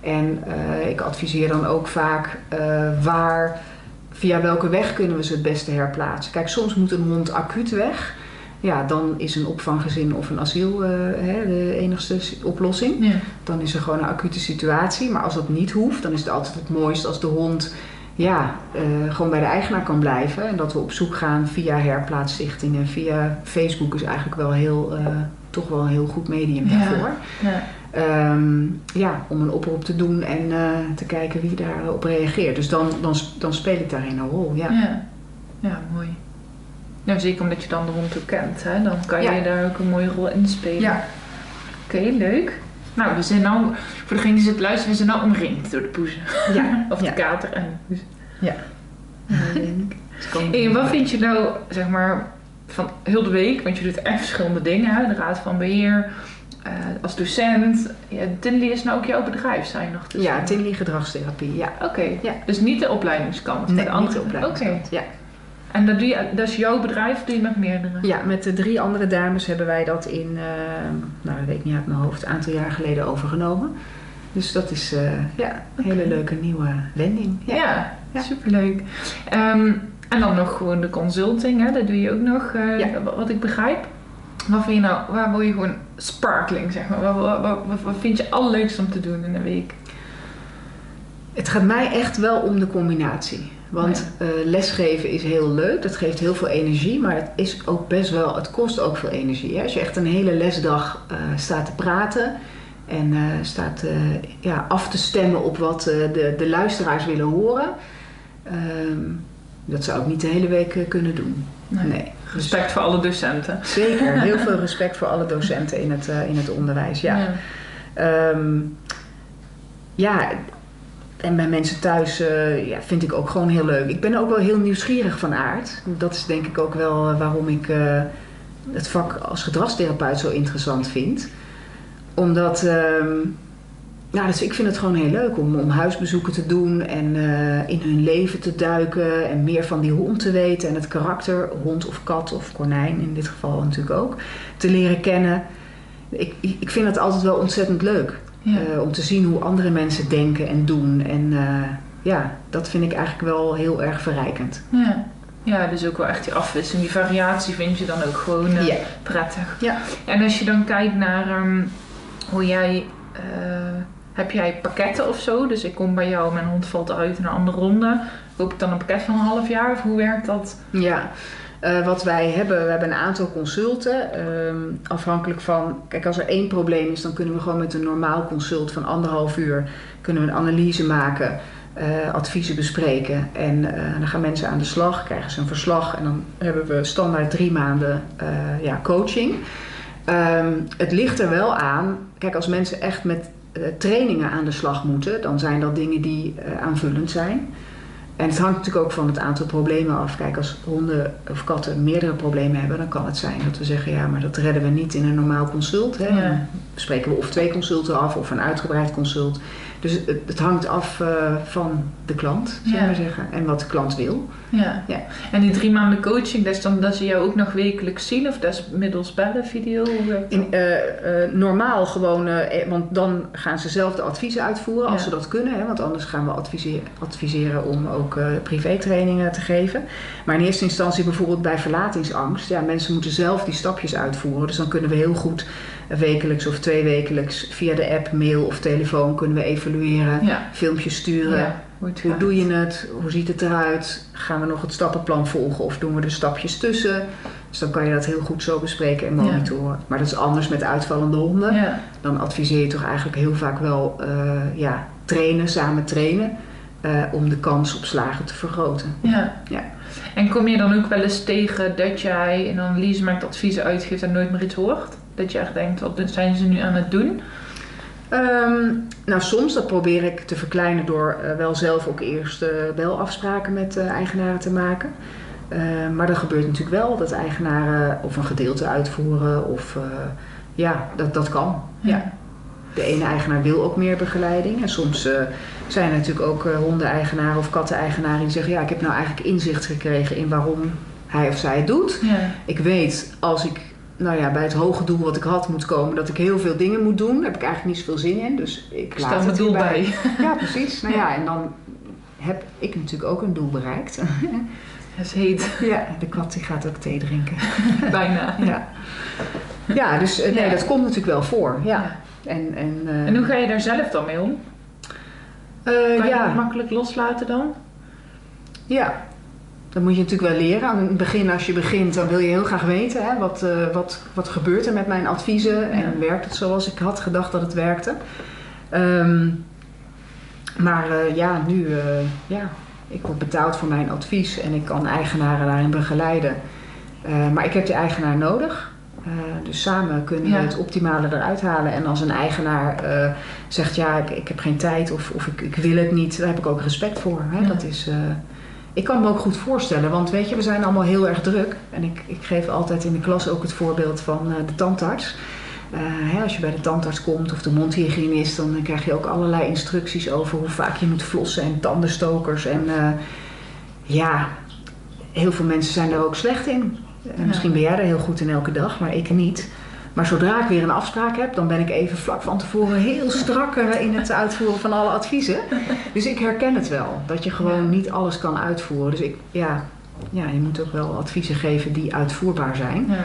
En eh, ik adviseer dan ook vaak waar, via welke weg kunnen we ze het beste herplaatsen. Kijk, soms moet een hond acuut weg. Ja, dan is een opvanggezin of een asiel hè, de enigste oplossing. Ja. Dan is er gewoon een acute situatie. Maar als dat niet hoeft, dan is het altijd het mooist als de hond ja, eh, gewoon bij de eigenaar kan blijven. En dat we op zoek gaan via herplaatsstichtingen. Via Facebook is eigenlijk wel heel, eh, toch wel een heel goed medium daarvoor. Ja. Ehm, ja, om een oproep te doen en eh, te kijken wie daarop reageert. Dus dan, dan, dan speel ik daarin een rol, ja. Ja. ja, mooi. Nou, zeker omdat je dan de hond ook kent, hè? dan kan je daar ook een mooie rol in spelen. Ja. Oké, leuk. Nou, we zijn nou, voor degene die zit luisteren, we zijn nou omringd door de poezen. Ja. Of de Ja. kater en de poes. Ja. En wat vind je nou, zeg maar, van heel de week, want je doet echt verschillende dingen, hè? de raad van beheer, eh, als docent. Ja, Tinley is nou ook jouw bedrijf, zijn nog. Dus, Ja, Tinley gedragstherapie, ja. Oké, Ja. dus niet de opleidingskant. maar Nee, de niet andere. de opleidingskant. Oké, Ja. En dat, doe je, dat is jouw bedrijf, doe je met meerdere? ja, met de drie andere dames hebben wij dat in, eh, nou dat weet ik niet uit mijn hoofd, een aantal jaar geleden overgenomen. Dus dat is eh, ja, een hele leuke nieuwe wending. Ja, Ja. superleuk. Ehm, en dan nog gewoon de consulting, hè? dat doe je ook nog, eh, Ja. wat- ik begrijp. Wat vind je nou, waar word je gewoon sparkling, zeg maar? Wat, wat, wat, wat- wat vind je allerleukst om te doen in een week? Het gaat mij echt wel om de combinatie. Want eh, lesgeven is heel leuk, dat geeft heel veel energie, maar het is ook best wel, het kost ook veel energie. Hè? Als je echt een hele lesdag eh, staat te praten en eh, staat ja, af te stemmen op wat de, de luisteraars willen horen, ehm, dat zou ik niet de hele week kunnen doen. Nee. Nee. Dus Respect voor alle docenten. zeker, heel veel respect voor alle docenten in het, in het onderwijs. Ja. Ja. Ehm, ja, en bij mensen thuis eh, ja, vind ik ook gewoon heel leuk. Ik ben ook wel heel nieuwsgierig van aard. Dat is denk ik ook wel eh, waarom ik eh, het vak als gedragstherapeut zo interessant vind. Omdat, ehm, ja, dus ik vind het gewoon heel leuk om, om huisbezoeken te doen en in hun leven te duiken en meer van die hond te weten en het karakter, hond of kat of konijn in dit geval natuurlijk ook, te leren kennen. Ik, ik vind het altijd wel ontzettend leuk. Eh, om te zien hoe andere mensen denken en doen. En eh, ja, dat vind ik eigenlijk wel heel erg verrijkend. Ja. ja, dus ook wel echt die afwisseling, die variatie vind je dan ook gewoon eh, prettig. Ja. En als je dan kijkt naar ehm, hoe jij, heb jij pakketten of zo? Dus ik kom bij jou, mijn hond valt uit in een andere ronde. Koop ik dan een pakket van een half jaar of hoe werkt dat? Ja, Eh, wat wij hebben, we hebben een aantal consulten. ehm, afhankelijk van, kijk als er één probleem is, dan kunnen we gewoon met een normaal consult van anderhalf uur kunnen we een analyse maken, eh, adviezen bespreken. En eh, dan gaan mensen aan de slag, krijgen ze een verslag en dan hebben we standaard drie maanden ja, coaching. Ehm, het ligt er wel aan, kijk als mensen echt met trainingen aan de slag moeten, dan zijn dat dingen die aanvullend zijn. En het hangt natuurlijk ook van het aantal problemen af. Kijk, als honden of katten meerdere problemen hebben, dan kan het zijn dat we zeggen: ja, maar dat redden we niet in een normaal consult. Hè. Ja. Dan spreken we of twee consulten af of een uitgebreid consult. Dus het, het hangt af eh, van de klant, zullen Ja. we zeggen, en wat de klant wil. Ja. Ja. En die drie maanden coaching, dat is dan dat ze jou ook nog wekelijks zien of dat is middels bellen, video? In, eh, eh, normaal gewoon, eh, want dan gaan ze zelf de adviezen uitvoeren als ze dat kunnen. Hè, want anders gaan we adviseren, adviseren om ook privétrainingen te geven. Maar in eerste instantie bijvoorbeeld bij verlatingsangst. Ja, mensen moeten zelf die stapjes uitvoeren. Dus dan kunnen we heel goed wekelijks of tweewekelijks via de app, mail of telefoon kunnen we evalueren. Ja. Filmpjes sturen. Ja, hoe doe je het? Hoe ziet het eruit? Gaan we nog het stappenplan volgen of doen we er stapjes tussen? Dus dan kan je dat heel goed zo bespreken en monitoren. Maar dat is anders met uitvallende honden. Ja. Dan adviseer je toch eigenlijk heel vaak wel eh, ja, trainen, samen trainen. eh, om de kans op slagen te vergroten. Ja. Ja. En kom je dan ook wel eens tegen dat jij een analyse maakt, adviezen uitgeeft en nooit meer iets hoort? Dat je echt denkt, wat zijn ze nu aan het doen? Ehm, nou, soms dat probeer ik te verkleinen door eh, wel zelf ook eerst uh, belafspraken met uh, eigenaren te maken. maar dat gebeurt natuurlijk wel dat eigenaren of een gedeelte uitvoeren of ja, dat, dat kan. Ja. De ene eigenaar wil ook meer begeleiding en soms zijn er natuurlijk ook hondeneigenaren of katteneigenaren die zeggen ja, ik heb nou eigenlijk inzicht gekregen in waarom hij of zij het doet. Ja. Ik weet als ik nou ja, bij het hoge doel wat ik had moet komen, dat ik heel veel dingen moet doen. Daar heb ik eigenlijk niet zoveel zin in. Dus ik laat Stel het doel bij. Ja, precies. Nou ja, en dan heb ik natuurlijk ook een doel bereikt. Het is heet. Ja, de kat die gaat ook thee drinken. Bijna. Ja, ja dus eh, nee, Ja. dat komt natuurlijk wel voor. Ja. En, en, eh, En hoe ga je daar zelf dan mee om? eh, Kan je dat ja, makkelijk loslaten dan? ja, dat moet je natuurlijk wel leren. Aan het begin, als je begint, dan wil je heel graag weten hè, wat, eh, wat, wat gebeurt er met mijn adviezen en werkt het zoals ik had gedacht dat het werkte. Ehm, maar eh, ja, nu, eh, ja, ik word betaald voor mijn advies en ik kan eigenaren daarin begeleiden. Maar ik heb die eigenaar nodig. Dus samen kunnen Ja. we het optimale eruit halen. En als een eigenaar zegt, ja, ik, ik heb geen tijd of, of ik, ik wil het niet, daar heb ik ook respect voor. Hè? Ja. Dat is, ik kan me ook goed voorstellen, want weet je, we zijn allemaal heel erg druk. En ik, ik geef altijd in de klas ook het voorbeeld van eh, de tandarts. Eh, hè, als je bij de tandarts komt of de mondhygiënist, dan krijg je ook allerlei instructies over hoe vaak je moet flossen en tandenstokers. En eh, ja, heel veel mensen zijn daar ook slecht in. Ja. Misschien ben jij er heel goed in elke dag, maar ik niet. Maar zodra ik weer een afspraak heb, dan ben ik even vlak van tevoren heel strak eh, in het uitvoeren van alle adviezen. Dus ik herken het wel, dat je gewoon Ja. niet alles kan uitvoeren. Dus ik, ja, ja, je moet ook wel adviezen geven die uitvoerbaar zijn. Ja.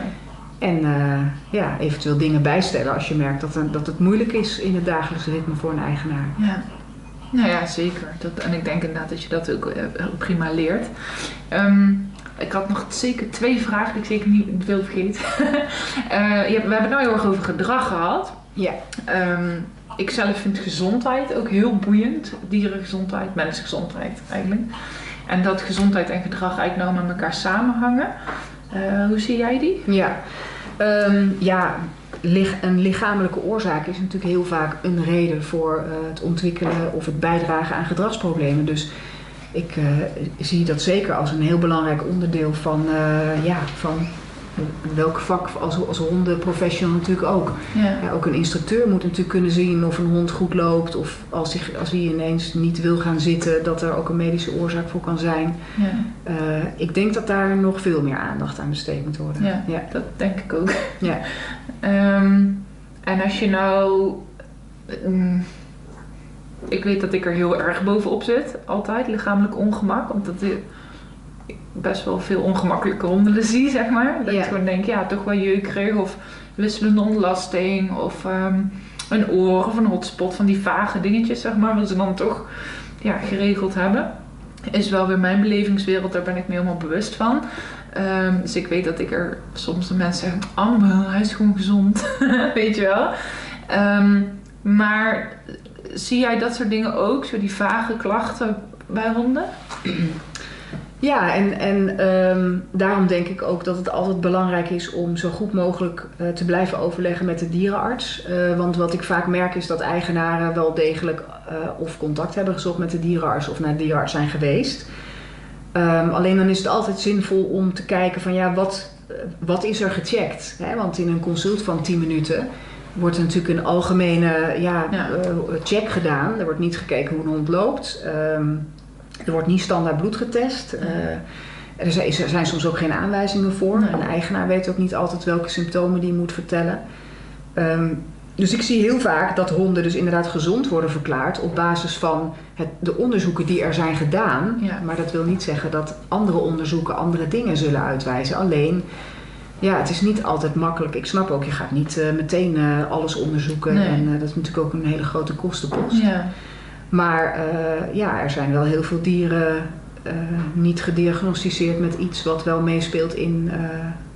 En eh, ja, eventueel dingen bijstellen als je merkt dat, dat het moeilijk is in het dagelijks ritme voor een eigenaar. Ja. Nou ja, zeker. Dat, en ik denk inderdaad dat je dat ook eh, prima leert. Ehm, ik had nog zeker twee vragen die ik zeker niet wil vergeten. Eh, je we hebben het nou heel erg over gedrag gehad. Ja. Ehm, ik zelf vind gezondheid ook heel boeiend. Dierengezondheid, mensgezondheid eigenlijk. En dat gezondheid en gedrag eigenlijk nou met elkaar samenhangen. Eh, hoe zie jij die? Ja, Ehm, ja een lichamelijke oorzaak is natuurlijk heel vaak een reden voor eh, het ontwikkelen of het bijdragen aan gedragsproblemen. Dus ik eh, zie dat zeker als een heel belangrijk onderdeel van, eh, ja, van welk vak als, als hondenprofessional natuurlijk ook. Ja. Ja, ook een instructeur moet natuurlijk kunnen zien of een hond goed loopt. Of als hij, als hij ineens niet wil gaan zitten, dat er ook een medische oorzaak voor kan zijn. Ja. Eh, ik denk dat daar nog veel meer aandacht aan besteed moet worden. Ja. Ja. Dat denk ik ook. Ja. Ehm, en als je nou. ehm, ik weet dat ik er heel erg bovenop zit, altijd, lichamelijk ongemak. Omdat ik best wel veel ongemakkelijke honden zie, zeg maar. Dat Ja. ik gewoon denk, ja, toch wel jeukrig of wisselende ontlasting of ehm, een oor of een hotspot van die vage dingetjes, zeg maar. Wat ze dan toch ja, geregeld hebben. Is wel weer mijn belevingswereld, daar ben ik me helemaal bewust van. Ehm, dus ik weet dat ik er soms de mensen zeggen, Amber, hij is gewoon gezond. weet je wel. Ehm, maar zie jij dat soort dingen ook? Zo die vage klachten bij honden? Ja, en, en ehm, daarom denk ik ook dat het altijd belangrijk is om zo goed mogelijk eh, te blijven overleggen met de dierenarts. Eh, want wat ik vaak merk is dat eigenaren wel degelijk eh, of contact hebben gezocht met de dierenarts of naar de dierenarts zijn geweest. Ehm, alleen dan is het altijd zinvol om te kijken van ja, wat, wat is er gecheckt? Hè? Want in een consult van 10 minuten wordt er natuurlijk een algemene ja, Ja. eh, check gedaan. Er wordt niet gekeken hoe een hond loopt. Ehm, er wordt niet standaard bloed getest. Eh, er, zijn, er zijn soms ook geen aanwijzingen voor. Nee. Een eigenaar weet ook niet altijd welke symptomen die moet vertellen. Ehm, dus ik zie heel vaak dat honden dus inderdaad gezond worden verklaard op basis van het, de onderzoeken die er zijn gedaan. Ja. Maar dat wil niet zeggen dat andere onderzoeken andere dingen zullen uitwijzen. Alleen, ja, het is niet altijd makkelijk. Ik snap ook, je gaat niet eh, meteen eh, alles onderzoeken. Nee. En eh, dat is natuurlijk ook een hele grote kostenpost. Ja. Maar ja, er zijn wel heel veel dieren niet gediagnosticeerd met iets wat wel meespeelt in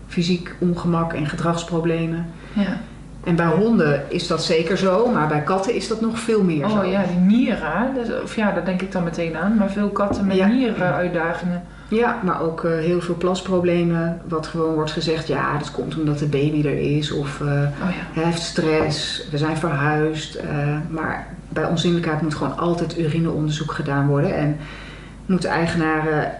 fysiek ongemak en gedragsproblemen. ja. En bij honden is dat zeker zo, maar bij katten is dat nog veel meer zo. Oh ja, die nieren. Dus, of ja, daar denk ik dan meteen aan. Maar veel katten met Ja. nierenuitdagingen. Ja, maar ook eh, heel veel plasproblemen. Wat gewoon wordt gezegd, ja, dat komt omdat de baby er is. Of eh, Oh ja. hij heeft stress, we zijn verhuisd. eh, maar bij onzinnelijkheid moet gewoon altijd urineonderzoek gedaan worden. En moeten eigenaren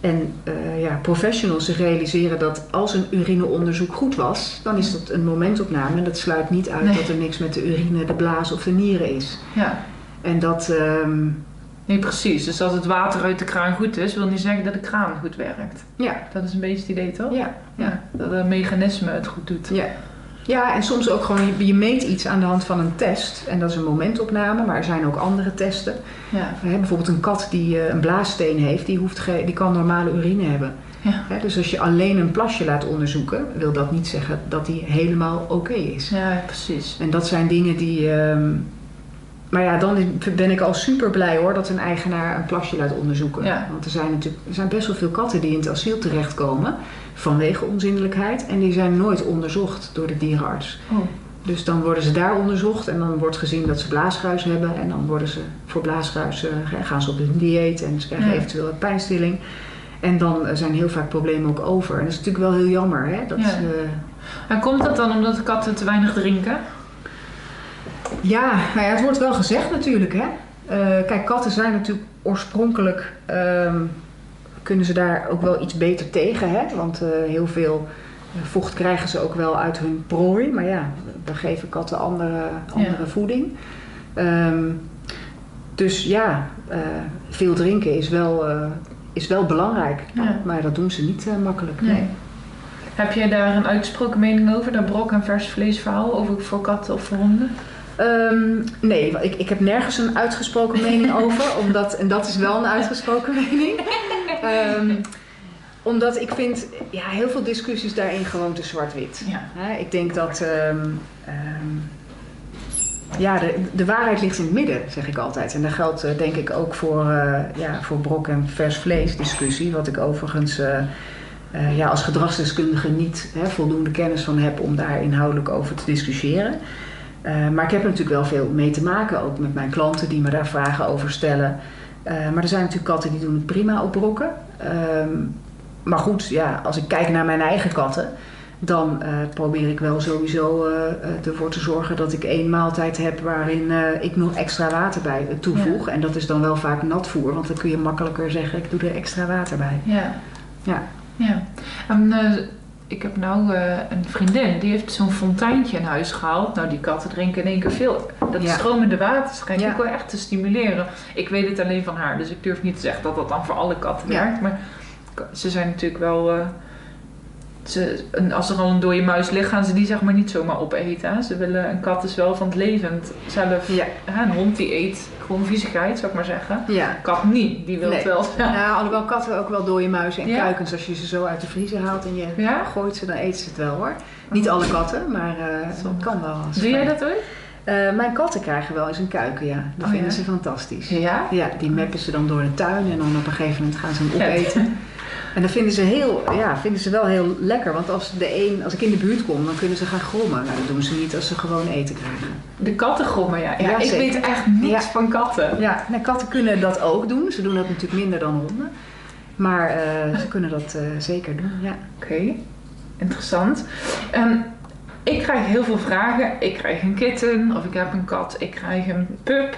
en ja, professionals zich realiseren dat als een urineonderzoek goed was, dan is dat een momentopname. En dat sluit niet uit Nee. dat er niks met de urine, de blaas of de nieren is. ja. En dat, ehm, Nee, precies. Dus als het water uit de kraan goed is, wil niet zeggen dat de kraan goed werkt. ja, Dat is een beetje het idee, toch? ja, Ja, dat het mechanisme het goed doet. Ja. ja, en soms ook gewoon, je, je meet iets aan de hand van een test. En dat is een momentopname, maar er zijn ook andere testen. Ja. We hebben bijvoorbeeld een kat die eh, een blaassteen heeft, die, hoeft die kan normale urine hebben. Ja. Dus als je alleen een plasje laat onderzoeken, wil dat niet zeggen dat die helemaal oké is. ja, precies. En dat zijn dingen die. ehm, maar ja, dan ben ik al super blij hoor dat een eigenaar een plasje laat onderzoeken. Ja. Want er zijn natuurlijk er zijn best wel veel katten die in het asiel terechtkomen vanwege onzindelijkheid. En die zijn nooit onderzocht door de dierenarts. Oh. Dus dan worden ze daar onderzocht en dan wordt gezien dat ze blaasruis hebben. En dan worden ze voor blaasruis eh, gaan ze op een dieet en ze krijgen Ja. eventueel een pijnstilling. En dan eh, zijn heel vaak problemen ook over. En dat is natuurlijk wel heel jammer. Hè? Dat, Ja. eh, En komt dat dan omdat de katten te weinig drinken? Ja, nou ja, het wordt wel gezegd natuurlijk. Hè? Eh, kijk, katten zijn natuurlijk oorspronkelijk. ehm, kunnen ze daar ook wel iets beter tegen. Hè? Want eh, heel veel vocht krijgen ze ook wel uit hun prooi. Maar ja, we geven katten andere, andere voeding. Ehm, dus ja, eh, veel drinken is wel, eh, is wel belangrijk. Ja. Maar dat doen ze niet eh, makkelijk. Nee. Heb jij daar een uitgesproken mening over? Dat brok- en vers vlees verhaal over voor katten of voor honden? Ehm, nee, ik, ik heb nergens een uitgesproken mening over. Omdat, en dat is wel een uitgesproken mening. Ehm, omdat ik vind ja, heel veel discussies daarin gewoon te zwart-wit. Ja. Ik denk dat. ehm, ja, de, de waarheid ligt in het midden, zeg ik altijd. En dat geldt eh, denk ik ook voor, eh, ja, voor brok- en vers vlees discussie. Wat ik overigens eh, ja, als gedragsdeskundige niet hè, voldoende kennis van heb om daar inhoudelijk over te discussiëren. Eh, maar ik heb er natuurlijk wel veel mee te maken, ook met mijn klanten die me daar vragen over stellen. Eh, maar er zijn natuurlijk katten die doen het prima op brokken. Ehm, maar goed, ja, als ik kijk naar mijn eigen katten, dan eh, probeer ik wel sowieso ervoor te zorgen dat ik één maaltijd heb waarin ik nog extra water bij toevoeg. En dat is dan wel vaak natvoer, want dan kun je makkelijker zeggen ik doe er extra water bij. Ja. Ja. Ja. En, ik heb nou eh, een vriendin, die heeft zo'n fonteintje in huis gehaald. Nou, die katten drinken in één keer veel. Dat Ja. stromende water schijnt Ja. ook wel echt te stimuleren. Ik weet het alleen van haar, dus ik durf niet te zeggen dat dat dan voor alle katten Ja. werkt. Maar ze zijn natuurlijk wel... eh, ze, een- als er al een dode muis ligt, gaan ze die zeg maar niet zomaar opeten. hè. Ze willen, een kat is wel van het levend zelf. Ja. hè, Een hond die eet gewoon viezigheid, zou ik maar zeggen. Ja. Kat niet, die wil Nee. wel. Ja. Ja, alhoewel katten ook wel dode muizen en Ja. kuikens. Als je ze zo uit de vriezer haalt en je Ja? gooit ze, dan eten ze het wel hoor. Niet alle katten, maar eh dat Sommige. kan wel. Doe jij dat ooit? Eh, mijn katten krijgen wel eens een kuiken, ja. Dat Oh, vinden ze fantastisch. Ja? Ja, die meppen ze dan door de tuin en dan op een gegeven moment gaan ze hem opeten. En dat vinden ze, heel, ja, vinden ze wel heel lekker. Want als, de een, als ik in de buurt kom, dan kunnen ze gaan grommen. Nou, dat doen ze niet als ze gewoon eten krijgen. De kattengrommen, ja. ja, Ja, ik weet echt niks Ja. van katten. Ja, nou, katten kunnen dat ook doen. Ze doen dat natuurlijk minder dan honden. Maar eh, ze kunnen dat eh, zeker doen, ja. Oké, interessant. Ehm, ik krijg heel veel vragen. Ik krijg een kitten of ik heb een kat. Ik krijg een pup.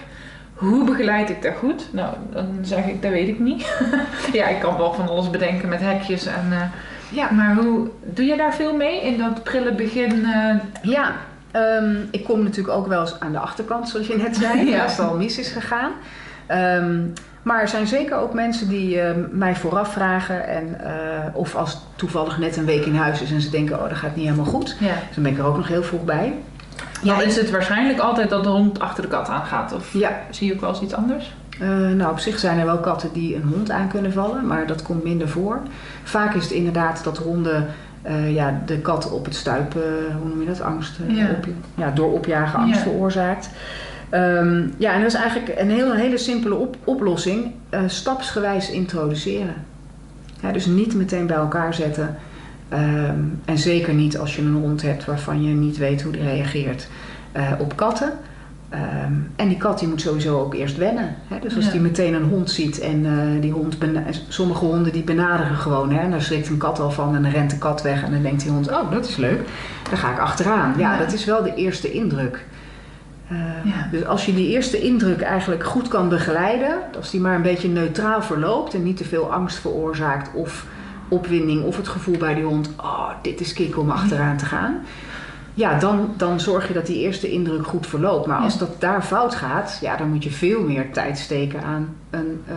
Hoe begeleid ik dat goed? Nou, dan zeg ik, dat weet ik niet. ja, ik kan wel van alles bedenken met hekjes en... eh, Ja, maar hoe, doe je daar veel mee in dat prille begin? eh, ja ehm, ik kom natuurlijk ook wel eens aan de achterkant, zoals je net zei. Ja. Als het al mis is gegaan. Ehm, maar er zijn zeker ook mensen die eh, mij vooraf vragen. En, of als toevallig net een week in huis is en ze denken, oh dat gaat niet helemaal goed. ja. Dus dan ben ik er ook nog heel vroeg bij. Dan is het waarschijnlijk altijd dat de hond achter de kat aangaat. Of Ja, zie je ook wel eens iets anders? eh, nou op zich zijn er wel katten die een hond aan kunnen vallen, maar dat komt minder voor. Vaak is het inderdaad dat honden eh, ja, de kat op het stuip, eh, hoe noem je dat, angst, Ja. op, ja, door opjagen angst Ja. veroorzaakt. Ehm, ja, en dat is eigenlijk een hele, hele simpele op- oplossing, stapsgewijs introduceren. Ja, dus niet meteen bij elkaar zetten. Ehm, en zeker niet als je een hond hebt waarvan je niet weet hoe die reageert eh, op katten. Ehm, en die kat die moet sowieso ook eerst wennen. Hè? Dus als Ja. die meteen een hond ziet en eh, die hond, bena- sommige honden die benaderen gewoon. Hè? En daar schrikt een kat al van en dan rent de kat weg en dan denkt die hond, oh dat is leuk, daar ga ik achteraan. Ja, Ja. dat is wel de eerste indruk. Eh, Ja. Dus als je die eerste indruk eigenlijk goed kan begeleiden, als die maar een beetje neutraal verloopt en niet te veel angst veroorzaakt of opwinding of het gevoel bij die hond, oh dit is kick om achteraan te gaan. Ja, dan, dan zorg je dat die eerste indruk goed verloopt. Maar als Ja. dat daar fout gaat, ja, dan moet je veel meer tijd steken aan een eh,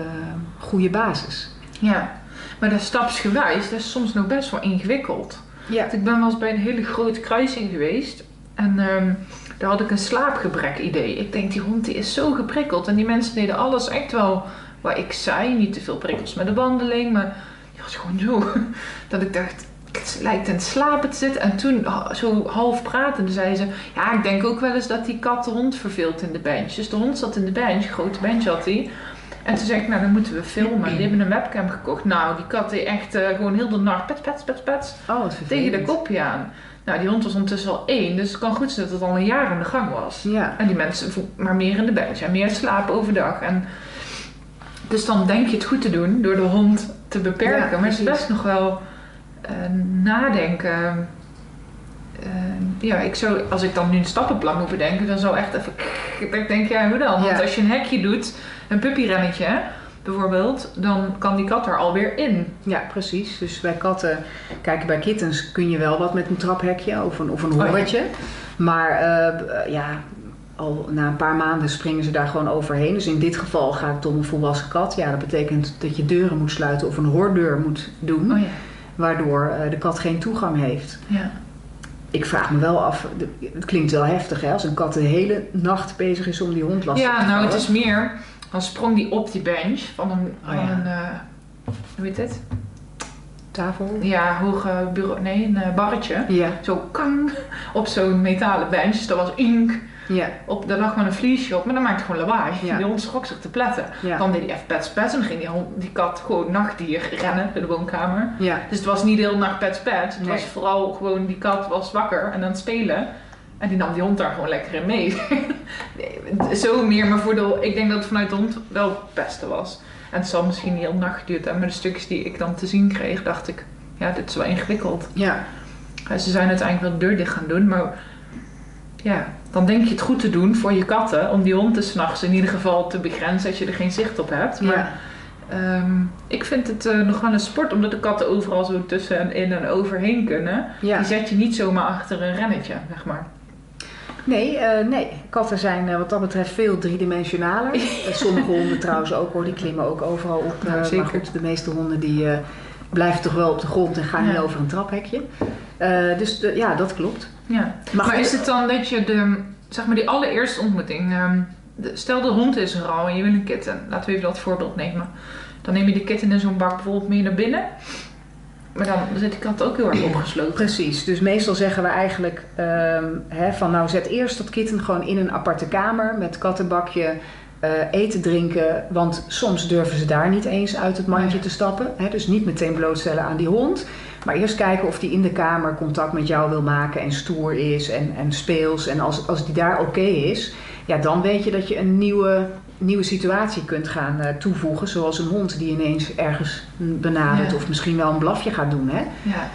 goede basis. Ja, maar dat stapsgewijs, dat is soms nog best wel ingewikkeld. Ja. Want Ik ben wel eens bij een hele grote kruising geweest. En ehm, daar had ik een slaapgebrek idee. Ik denk, die hond die is zo geprikkeld. En die mensen deden alles echt wel wat ik zei. Niet te veel prikkels met de wandeling. Maar was gewoon zo. Dat ik dacht, het lijkt in slapen te zitten. En toen, zo half pratende, zei ze... Ja, ik denk ook wel eens dat die kat de hond verveelt in de bench. Dus de hond zat in de bench. Grote bench had hij. En toen zei ik, nou dan moeten we filmen. Die hebben een webcam gekocht. Nou, die kat die echt eh, gewoon heel de nacht pets, pets, pets, pets Oh, tegen de kopje aan. Nou, die hond was ondertussen al één, dus het kan goed zijn dat het al een jaar aan de gang was. Ja. En die mensen maar meer in de bench en meer slapen overdag. En dus dan denk je het goed te doen door de hond te beperken. Ja, maar het is best nog wel eh, nadenken. Eh, ja, ik zou, als ik dan nu een stappenplan moet bedenken, dan zou echt even. Ik denk, ja, hoe dan? Want als je een hekje doet, een puppyrennetje bijvoorbeeld, dan kan die kat er alweer in. Ja, precies. Dus bij katten, kijk, bij kittens kun je wel wat met een traphekje of een, of een Oh ja. horretje. Maar eh, ja, al na een paar maanden springen ze daar gewoon overheen. Dus in dit geval gaat het om een volwassen kat. Ja, dat betekent dat je deuren moet sluiten of een hoordeur moet doen. Oh ja. Waardoor eh, de kat geen toegang heeft. Ja. Ik vraag me wel af, het klinkt wel heftig hè, als een kat de hele nacht bezig is om die hond lastig Ja, te nou, het is meer. Dan sprong die op die bench van een. Oh, van ja. een eh, hoe heet het? Tafel? Ja, hoge bureau. Nee, een eh, barretje. Ja, Zo kang op zo'n metalen bench. Dus dat was ink. Ja, Op, daar lag gewoon een vliesje op, maar dat maakte gewoon lawaai. Ja. Die hond schrok zich te pletten. ja. Dan deed hij even pets pets en dan ging die, hond, die kat gewoon nachtdier rennen door de woonkamer. ja. Dus het was niet de hele nacht pets pets. Het Nee. was vooral gewoon die kat was wakker en aan het spelen. En die nam die hond daar gewoon lekker in mee. Nee, Zo meer, maar voor de, ik denk dat het vanuit de hond wel het beste was. En het zal misschien niet heel nacht geduurd hebben, maar de stukjes die ik dan te zien kreeg, dacht ik, ja, dit is wel ingewikkeld. ja. Ja, Ze zijn uiteindelijk wel de deur dicht gaan doen, maar ja, dan denk je het goed te doen voor je katten. Om die hond dus 's nachts in ieder geval te begrenzen dat je er geen zicht op hebt. Maar ja. ehm, ik vind het eh, nog wel een sport, omdat de katten overal zo tussen en in en overheen kunnen. ja. Die zet je niet zomaar achter een rennetje, zeg maar. Nee, eh, nee, katten zijn eh, wat dat betreft veel driedimensionaler. Sommige honden trouwens ook hoor, die klimmen ook overal op. Eh, zeker. maar goed, de meeste honden die blijven toch wel op de grond en Ja. niet over een traphekje. Eh, dus de- ja, dat klopt. Ja. Maar, is het dan dat je de, zeg maar die allereerste ontmoeting, ehm, de- stel de hond is er al en je wil een kitten, laten we even dat voorbeeld nemen. Dan neem je de kitten in zo'n bak bijvoorbeeld mee naar binnen. Maar dan zit die kat ook heel erg opgesloten. Precies, dus meestal zeggen we eigenlijk ehm, hè, van nou zet eerst dat kitten gewoon in een aparte kamer met kattenbakje, eh, eten, drinken. Want soms durven ze daar niet eens uit het mandje te stappen. Hè, dus niet meteen blootstellen aan die hond. Maar eerst kijken of die in de kamer contact met jou wil maken en stoer is en, en speels. En als, als die daar oké is, ja, dan weet je dat je een nieuwe, nieuwe situatie kunt gaan eh, toevoegen. Zoals een hond die ineens ergens benadert Ja. of misschien wel een blafje gaat doen. Hè? Ja.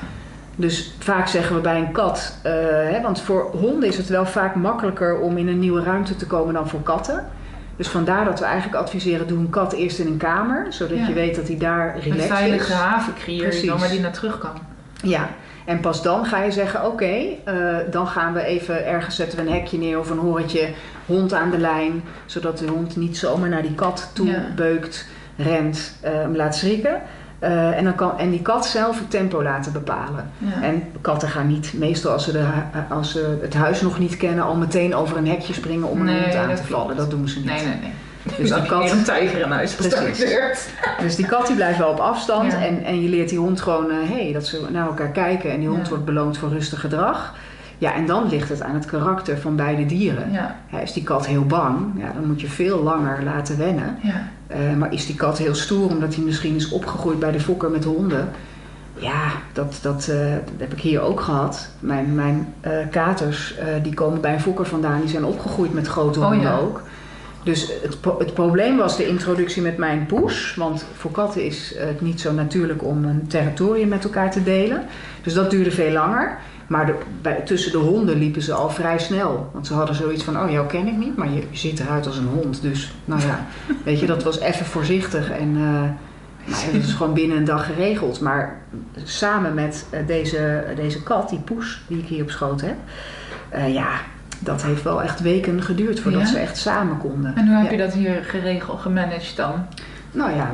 Dus vaak zeggen we bij een kat, eh, hè, want voor honden is het wel vaak makkelijker om in een nieuwe ruimte te komen dan voor katten. Dus vandaar dat we eigenlijk adviseren, doe een kat eerst in een kamer, zodat Ja. je weet dat hij daar Een relaxed veilige is. haven creëer je dan Precies. waar die naar terug kan. Ja, en pas dan ga je zeggen, oké, eh, dan gaan we even, ergens zetten we een hekje neer of een horretje, hond aan de lijn, zodat de hond niet zomaar naar die kat toe Ja. beukt, rent, eh, hem laat schrikken. Eh, en, dan kan, en die kat zelf het tempo laten bepalen. Ja. En katten gaan niet, meestal als ze, de, hu- als ze het huis nog niet kennen, al meteen over een hekje springen om een Nee, hond aan te klopt. vallen. Dat doen ze niet. Nee, nee, nee. Dus die kat, een tijger in huis. Precies. dus die kat die blijft wel op afstand Ja. en, en je leert die hond gewoon eh, hey, dat ze naar elkaar kijken en die hond Ja. wordt beloond voor rustig gedrag. Ja, en dan ligt het aan het karakter van beide dieren. Ja, Ja, is die kat heel bang, ja, dan moet je veel langer laten wennen. ja. Eh, maar is die kat heel stoer omdat hij misschien is opgegroeid bij de fokker met honden, Ja, dat, dat, eh, dat heb ik hier ook gehad. Mijn, mijn eh, katers die komen bij een fokker vandaan. Die zijn opgegroeid met grote Oh, honden ja. ook. Dus het, het probleem was de introductie met mijn poes. Want voor katten is het niet zo natuurlijk om een territorium met elkaar te delen. Dus dat duurde veel langer. Maar de, bij, tussen de honden liepen ze al vrij snel. Want ze hadden zoiets van, oh jou ken ik niet, maar je, ziet eruit als een hond. Dus nou ja, weet je, dat was even voorzichtig. En eh, dat is gewoon binnen een dag geregeld. Maar samen met eh, deze, deze kat, die poes, die ik hier op schoot heb. eh, ja, dat heeft wel echt weken geduurd voordat Ja? ze echt samen konden. En hoe heb Ja. je dat hier geregeld, gemanaged dan? Nou ja,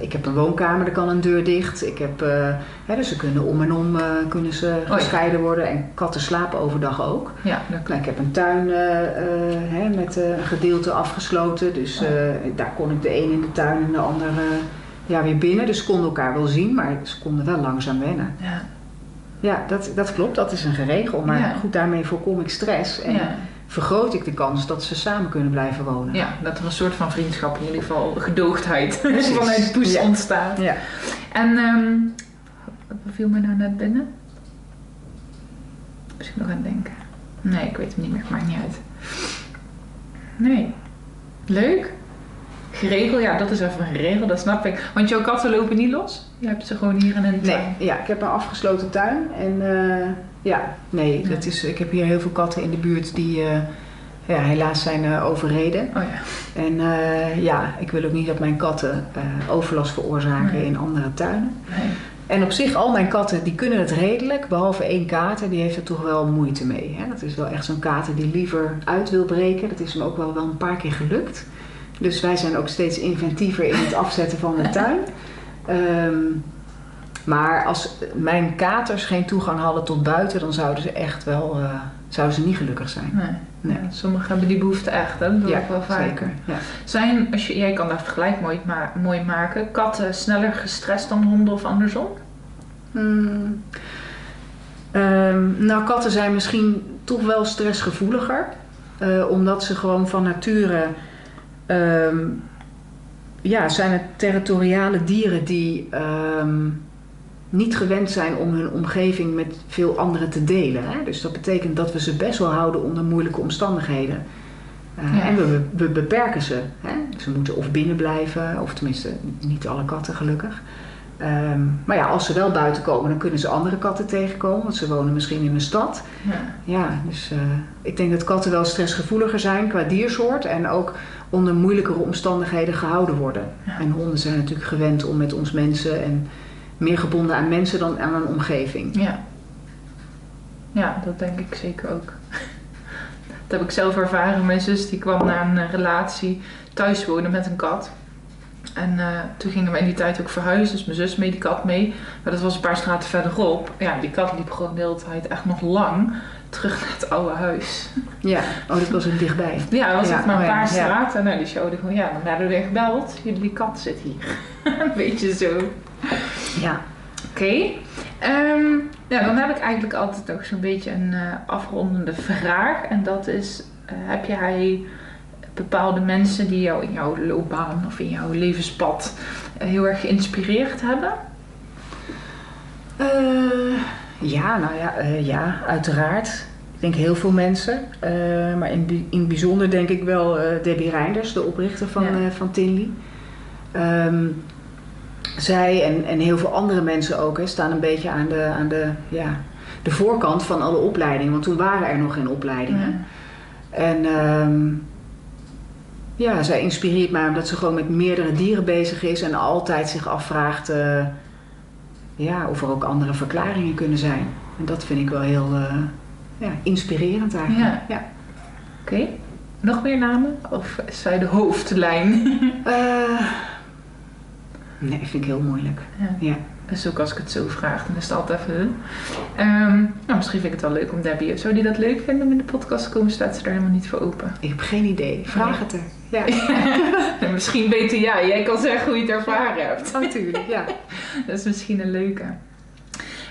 ik heb een woonkamer, daar kan een deur dicht. Ik heb, eh, hè, dus ze kunnen om en om eh, kunnen ze Oh ja. gescheiden worden. En katten slapen overdag ook. Ja, Nou, ik heb een tuin eh, hè, met een gedeelte afgesloten. Dus Oh. daar kon ik de een in de tuin en de ander ja, weer binnen. Dus ze konden elkaar wel zien, maar ze konden wel langzaam wennen. Ja. Ja, dat, dat klopt. Dat is een geregel. Maar Ja. goed, daarmee voorkom ik stress. En. Vergroot ik de kans dat ze samen kunnen blijven wonen. ja, dat er een soort van vriendschap, in ieder geval gedoogdheid, Precies. vanuit poes Ja. ontstaat. Ja. En ehm wat viel me nou net binnen? Misschien nog aan het denken. Nee, ik weet het niet meer. Maakt niet uit. Nee. Leuk. Geregeld, ja, dat is even een regel, dat snap ik. Want jouw katten lopen niet los? Je hebt ze gewoon hier in een Nee, tuin. ja, ik heb een afgesloten tuin. En eh, ja, nee, Ja. Dat is, ik heb hier heel veel katten in de buurt die eh, ja, helaas zijn eh, overreden. Oh ja. En ja, ik wil ook niet dat mijn katten overlast veroorzaken Nee. in andere tuinen. Nee. En op zich, al mijn katten, die kunnen het redelijk. Behalve één kater, die heeft er toch wel moeite mee. Hè? Dat is wel echt zo'n kater die liever uit wil breken. Dat is hem ook wel, wel een paar keer gelukt. Dus wij zijn ook steeds inventiever in het afzetten van de tuin. Ehm, maar als mijn katers geen toegang hadden tot buiten, dan zouden ze echt wel eh, zouden ze niet gelukkig zijn. nee. Nee. Ja, sommigen hebben die behoefte echt, hè? dat doe Ja, ik wel vaak. zeker. Ja. Zijn, als je, jij kan dat vergelijk mooi, ma mooi maken, katten sneller gestrest dan honden of andersom? Hmm. Ehm, nou, katten zijn misschien toch wel stressgevoeliger. eh, omdat ze gewoon van nature. Ehm, ja, zijn het territoriale dieren die ehm, niet gewend zijn om hun omgeving met veel anderen te delen. Hè? Dus dat betekent dat we ze best wel houden onder moeilijke omstandigheden. Eh, Ja. En we, we beperken ze. Hè? Ze moeten of binnen blijven, of tenminste niet alle katten gelukkig. Ehm, maar ja, als ze wel buiten komen, dan kunnen ze andere katten tegenkomen. Want ze wonen misschien in een stad. Ja. Ja, dus eh, ik denk dat katten wel stressgevoeliger zijn qua diersoort. En ook onder moeilijkere omstandigheden gehouden worden. Ja. En honden zijn natuurlijk gewend om met ons mensen en meer gebonden aan mensen dan aan een omgeving. Ja. Ja, dat denk ik zeker ook. Dat heb ik zelf ervaren. Mijn zus die kwam na een eh, relatie thuis wonen met een kat. En eh, toen gingen we in die tijd ook verhuizen. Dus mijn zus mee, die kat mee. Maar dat was een paar straten verderop. Ja, die kat liep gewoon de hele tijd echt nog lang terug naar het oude huis. Ja, oh, dat was ook dichtbij. Ja, dat was Ja, echt maar een oh paar ja. straten. Nou, die showde gewoon, ja, dan werden we weer gebeld. Jullie, die kat zit hier. Een beetje zo. Ja. Oké. Ehm, ja, dan heb ik eigenlijk altijd nog zo'n beetje een eh, afrondende vraag. En dat is, eh, heb jij bepaalde mensen die jou in jouw loopbaan of in jouw levenspad eh, heel erg geïnspireerd hebben? Eh, ja, nou ja, eh, ja, uiteraard. Ik denk heel veel mensen. Maar in, in het bijzonder denk ik wel Debbie Reinders, de oprichter van, Ja. van Tinley. Ehm, zij en, en heel veel andere mensen ook hè, staan een beetje aan, de, aan de, ja, de voorkant van alle opleidingen. Want toen waren er nog geen opleidingen. En ehm, ja, zij inspireert mij omdat ze gewoon met meerdere dieren bezig is en altijd zich afvraagt eh, ja, of er ook andere verklaringen kunnen zijn. En dat vind ik wel heel eh, ja, inspirerend eigenlijk. Ja. Ja. Oké. Nog meer namen? Of is zij de hoofdlijn? Eh, nee, vind ik heel moeilijk. ja. Ja. Dus ook als ik het zo vraag, dan is het altijd even... Ehm, nou, misschien vind ik het wel leuk om Debbie... Zou die dat leuk vinden om in de podcast te komen? Staat ze er helemaal niet voor open? Ik heb geen idee. Vraag het er. Ja, En misschien beter jij. Jij kan zeggen hoe je het ervaren hebt. natuurlijk. Ja. Dat is misschien een leuke.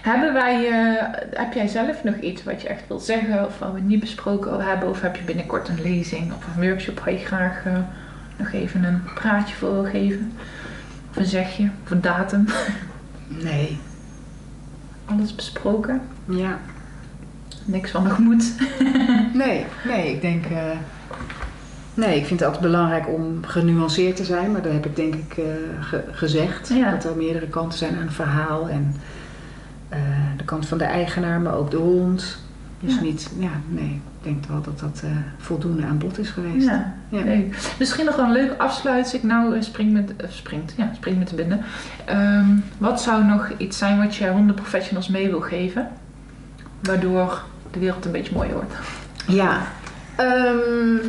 Hebben wij, eh, heb jij zelf nog iets wat je echt wilt zeggen of wat we niet besproken hebben? Of heb je binnenkort een lezing of een workshop waar je graag eh, nog even een praatje voor wil geven? Of een zegje of een datum? Nee. alles besproken. Ja. Niks van nog moet. Nee, nee, ik denk. eh, nee, ik vind het altijd belangrijk om genuanceerd te zijn, maar dat heb ik denk ik eh, ge- gezegd. Ja. Dat er meerdere kanten zijn aan een verhaal. En eh, de kant van de eigenaar, maar ook de hond. Dus Ja. niet, ja, nee, ik denk wel dat dat eh, voldoende aan bod is geweest. Ja, Ja. leuk. Misschien nog wel een leuk afsluit. Als ik nou eh, spring met, eh, springt, ja, spring met de binnen. Ehm, wat zou nog iets zijn wat je hondenprofessionals mee wil geven? Waardoor de wereld een beetje mooier wordt. Ja, ehm,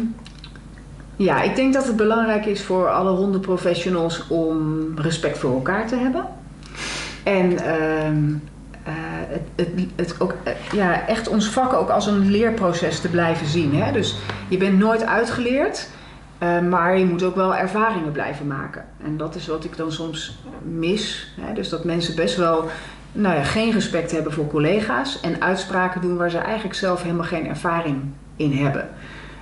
ja, ik denk dat het belangrijk is voor alle hondenprofessionals om respect voor elkaar te hebben. En ehm, eh, het, het, ook, eh, ja, echt ons vak ook als een leerproces te blijven zien. Hè? Dus je bent nooit uitgeleerd, eh, maar je moet ook wel ervaringen blijven maken. En dat is wat ik dan soms mis. Hè? Dus dat mensen best wel nou ja, geen respect hebben voor collega's en uitspraken doen waar ze eigenlijk zelf helemaal geen ervaring in hebben.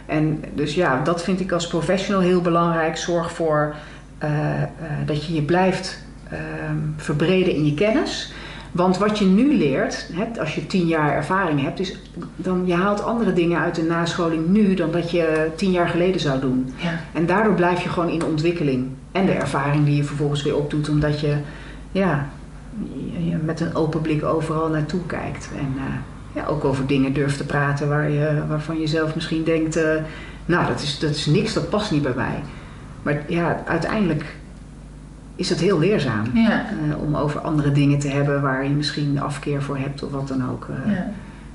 En dus ja, dat vind ik als professional heel belangrijk. Zorg voor eh, dat je je blijft ehm, verbreden in je kennis. Want wat je nu leert, hè, als je tien jaar ervaring hebt, is dan je haalt andere dingen uit de nascholing nu dan dat je tien jaar geleden zou doen. Ja. En daardoor blijf je gewoon in ontwikkeling. En de ervaring die je vervolgens weer opdoet, omdat je, ja, je- met een open blik overal naartoe kijkt. En eh, ja, ook over dingen durft te praten waar je, waarvan je zelf misschien denkt, eh, nou dat is, dat is niks, dat past niet bij mij. Maar ja, uiteindelijk is het heel leerzaam. Ja. eh, om over andere dingen te hebben waar je misschien afkeer voor hebt of wat dan ook. eh. ja.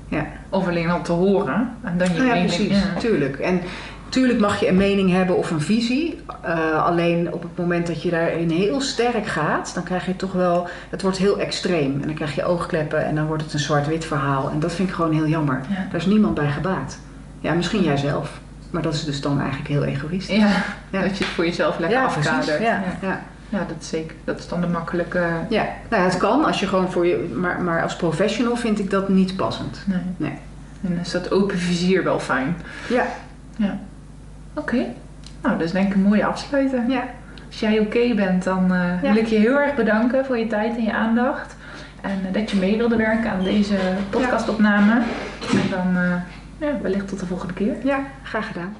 Ja. Of alleen al te horen. En dan je Nou ja, mening. precies, Ja. tuurlijk. En tuurlijk mag je een mening hebben of een visie. eh, alleen op het moment dat je daarin heel sterk gaat, dan krijg je toch wel, het wordt heel extreem. En dan krijg je oogkleppen en dan wordt het een zwart-wit verhaal. En dat vind ik gewoon heel jammer. Ja. Daar is niemand bij gebaat. Ja, misschien jijzelf. Maar dat is dus dan eigenlijk heel egoïstisch. Ja, Ja. dat je het voor jezelf lekker Ja, afkadert. precies. Ja, Ja. ja. Ja, dat is zeker. Dat is dan de makkelijke... ja, nou ja, het kan als je gewoon voor je. Maar, maar als professional vind ik dat niet passend. Nee. Nee. En is dat open vizier wel fijn. Ja, Oké. Nou, dat is denk ik een mooie afsluiter. ja. Als jij oké bent, dan eh, Ja. wil ik je heel erg bedanken voor je tijd en je aandacht. En eh, dat je mee wilde werken aan deze podcastopname. En dan eh, ja, wellicht tot de volgende keer. ja, graag gedaan.